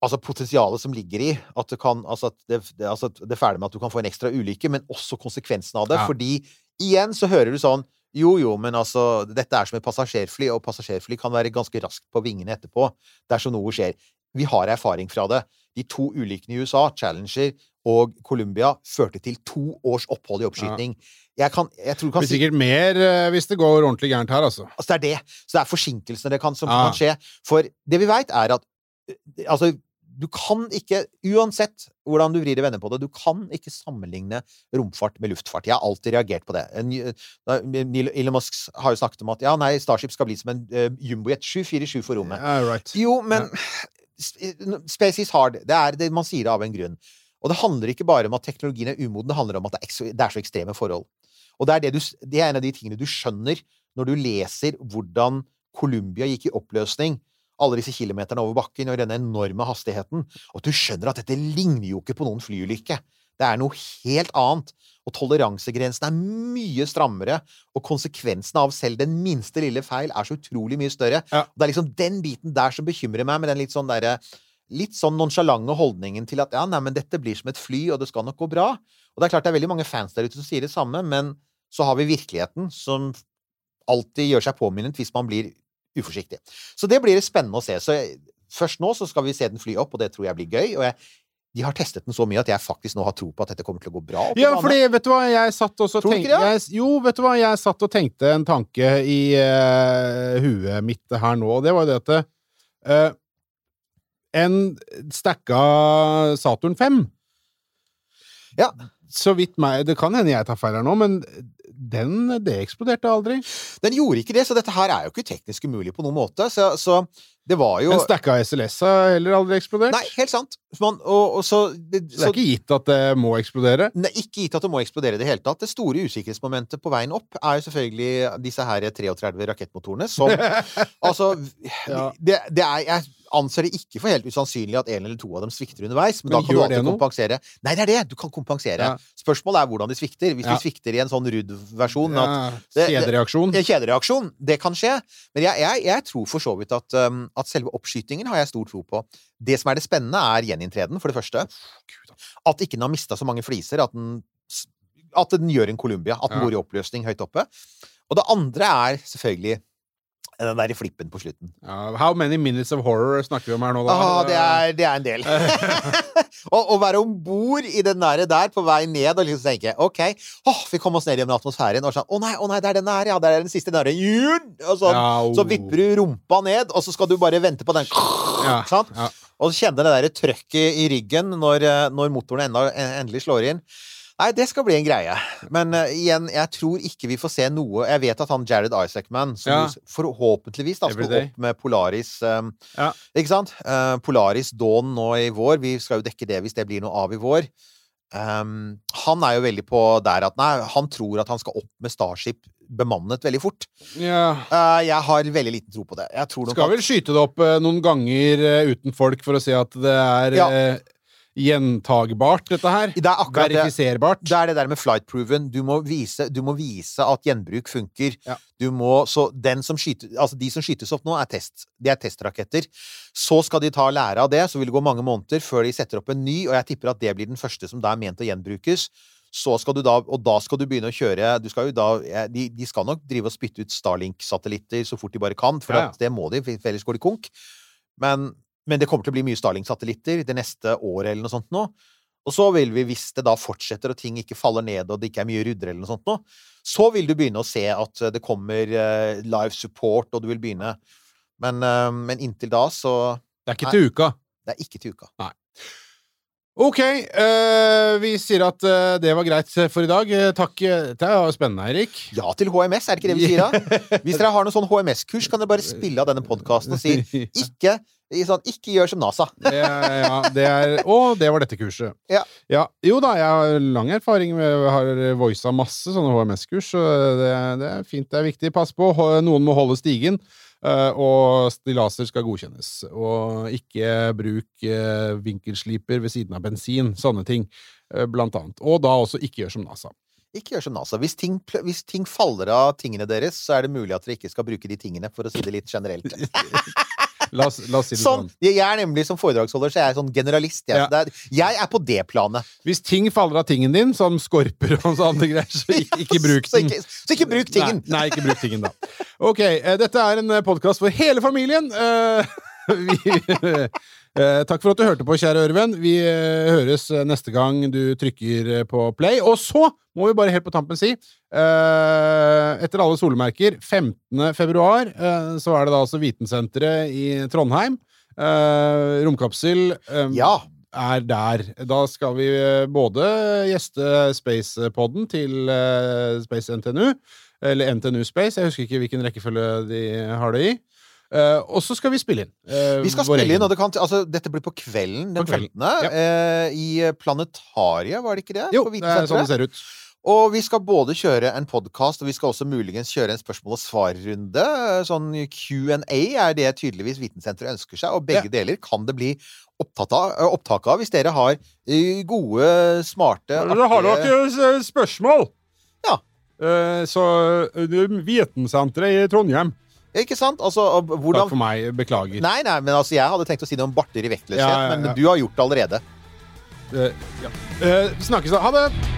altså potensialet som ligger i at det kan altså at det, det, altså det er ferdig med at du kan få en ekstra ulykke, men også konsekvensen av det. Ja. Fordi igjen så hører du sånn jo, jo, men altså, dette er som et passasjerfly, og passasjerfly kan være ganske raskt på vingene etterpå dersom noe skjer. Vi har erfaring fra det. De to ulykkene i USA, Challenger og Colombia, førte til to års opphold i oppskyting. Jeg, kan, jeg tror du Det kan blir si sikkert mer eh, hvis det går ordentlig gærent her, altså. Altså, det er det. Så det er forsinkelsene det kan, som Ja. kan skje. For det vi veit, er at eh, altså, du kan ikke, uansett hvordan du vrir og vender på det, du kan ikke sammenligne romfart med luftfart. Jeg har alltid reagert på det. Neil- Elon Musk har jo snakket om at ja, nei, Starship skal bli som en uh, jumbojet 747 for rommet. Yeah, right. Jo, men yeah. Space is hard. Det er det man sier det av en grunn. Og det handler ikke bare om at teknologien er umoden, det handler om at det er, det er så ekstreme forhold. Og det er, det, du, det er en av de tingene du skjønner når du leser hvordan Columbia gikk i oppløsning. Alle disse kilometerne over bakken og denne enorme hastigheten. Og du skjønner at dette ligner jo ikke på noen flyulykke. Det er noe helt annet. Og toleransegrensen er mye strammere, og konsekvensen av selv den minste lille feil er så utrolig mye større. Ja. Og det er liksom den biten der som bekymrer meg, med den litt sånn derre Litt sånn nonsjalante holdningen til at ja, nei, men dette blir som et fly, og det skal nok gå bra. Og det er klart det er veldig mange fans der ute som sier det samme, men så har vi virkeligheten som alltid gjør seg påminnet hvis man blir uforsiktig. Så det blir spennende å se. Så først nå så skal vi se den fly opp, og det tror jeg blir gøy. Og jeg, de har testet den så mye at jeg faktisk nå har tro på at dette kommer til å gå bra. Ja, fordi, vet du hva, jeg satt og tenkte jeg, Jo, vet du hva, jeg satt og tenkte en tanke i uh, huet mitt her nå, og det var jo det at uh, En stacka Saturn 5 Ja. Så vidt meg Det kan hende jeg tar feil her nå, men den det eksploderte aldri. Den gjorde ikke det, så dette her er jo ikke teknisk umulig på noen måte. Så, så det var jo Men stacka SLS har heller aldri eksplodert. Nei, helt sant. Man, og, og så, det, Så det er ikke gitt at det må eksplodere. Er ikke gitt at det må eksplodere i det hele tatt. Det store usikkerhetsmomentet på veien opp er jo selvfølgelig disse her 33 rakettmotorene som Altså, Ja. det, det er Jeg anser det ikke for helt usannsynlig at en eller to av dem svikter underveis, men, Men da kan du alltid kompensere. Nei, det er det! Du kan kompensere. Ja. Spørsmålet er hvordan de svikter. Hvis Ja. de svikter i en sånn rudd-versjon Kjedereaksjon. kjedereaksjon, det kan skje. Men jeg, jeg, jeg tror for så vidt at, um, at selve oppskytingen har jeg stor tro på. Det som er det spennende, er gjeninntreden, for det første. At ikke den har mista så mange fliser. At den, at den gjør en Columbia. At den Ja. går i oppløsning høyt oppe. Og det andre er selvfølgelig den der i flippen på slutten. Uh, how many minutes of horror snakker vi om her nå, da? Ah, det, er, det er en del. Å være om bord i den der, der på vei ned og liksom tenke OK, oh, vi kom oss ned gjennom atmosfæren. Og sånn Å nei, å nei, det er den der, ja. Det er den siste den der. Og sånn. Ja, Så vipper du rumpa ned, og så skal du bare vente på den. Ja, Sant? ja. Og kjenne det der trøkket i ryggen når, eh, når motoren enda, endelig slår inn. Nei, det skal bli en greie. Men uh, igjen, jeg tror ikke vi får se noe Jeg vet at han Jared Isaacman, som Ja. forhåpentligvis da skal opp med Polaris um, Ja. Ikke sant? Uh, Polaris Dawn nå i vår. Vi skal jo dekke det hvis det blir noe av i vår. Um, han er jo veldig på der at nei, han tror at han skal opp med Starship bemannet veldig fort. Ja. Uh, jeg har veldig liten tro på det. Skal vel skyte det opp uh, noen ganger uh, uten folk for å se at det er Ja. Gjentagbart, dette her. Det er akkurat. Verifiserbart. Det er det der med flight proven. Du må vise, du må vise at gjenbruk funker. Ja. Du må, så den som skyter, altså de som skytes opp nå, er test. De er testraketter. Så skal de ta lære av det, så vil det gå mange måneder før de setter opp en ny, og jeg tipper at det blir den første som da er ment å gjenbrukes. Så skal du da, og da skal du begynne å kjøre du skal jo da, de, de skal nok drive og spytte ut Starlink-satellitter så fort de bare kan, for Ja, ja. det må de, for ellers går de konk. Men, men det kommer til å bli mye Starlink-satellitter det neste året eller noe sånt nå. Og så vil vi, hvis det da fortsetter og ting ikke faller ned og det ikke er mye rudder eller noe sånt nå, så vil du begynne å se at eh, det kommer eh, live support, og du vil begynne Men, eh, men inntil da, så Det er ikke til uka. Det er ikke til uka. Nei. Ok, eh, vi sier at eh, det var greit for i dag. Takk. Det var spennende, Eirik. Ja til HMS, er det ikke det vi sier da? Hvis dere har noen sånn HMS-kurs, kan dere bare spille av denne podkasten og si ikke, sånn, ikke gjør som NASA. Ja, ja, det er Å, det var dette kurset. Ja. Jo da, jeg har lang erfaring med Jeg har voisa masse sånne HMS-kurs, så det, det er fint. Det er viktig. Pass på, noen må holde stigen. eh, og stillaser skal godkjennes. Og ikke bruk eh, vinkelsliper ved siden av bensin. Sånne ting, eh, blant annet. Og da også ikke gjør som NASA. Ikke gjør som NASA. Hvis ting, hvis ting faller av tingene deres, så er det mulig at dere ikke skal bruke de tingene, for å si det litt generelt. La oss, la oss si det Sånn, sånn. jeg er nemlig Som foredragsholder så jeg er sånn generalist. Jeg, Ja. Så det er, jeg er på det planet. Hvis ting faller av tingen din, som skorper og sånne greier, så ikke, ikke bruk Så den. ikke, så ikke bruk tingen! Nei, nei, ikke bruk tingen, da. Ok, eh, dette er en podkast for hele familien. Eh, vi, eh, takk for at du hørte på, kjære Ørven. Vi eh, høres eh, neste gang du trykker eh, på play. Og så må vi bare helt på tampen si eh, Etter alle solemerker, 15. februar, eh, så er det da altså Vitensenteret i Trondheim. Eh, romkapsel. eh, Ja. er der. Da skal vi eh, både gjeste Spacepodden til eh, Space NTNU, eller NTNU Space, jeg husker ikke hvilken rekkefølge de har det i. Uh, og så skal vi spille inn. Uh, Vi skal spille egen. inn, og det kan, altså, dette blir på kvelden den På kvelden, 15. ja. Uh, I Planetariet, var det ikke det? Jo, det er sånn det ser ut. Og vi skal både kjøre en podkast, og vi skal også muligens kjøre en spørsmål og svar-runde. Sånn Q&A er det tydeligvis Vitensenteret ønsker seg, og begge deler kan det bli opptatt av, eh, opptak av hvis dere har eh, gode, smarte, artige spørsmål? Ja. så Vitensenteret i Trondheim. Ikke sant? Altså, Takk for meg. Beklager. Nei, nei, men altså, jeg hadde tenkt å si noe om barter i vektløshet, Ja, ja, ja. men du har gjort det allerede. Uh, ja. Uh, snakkes da. Ha det!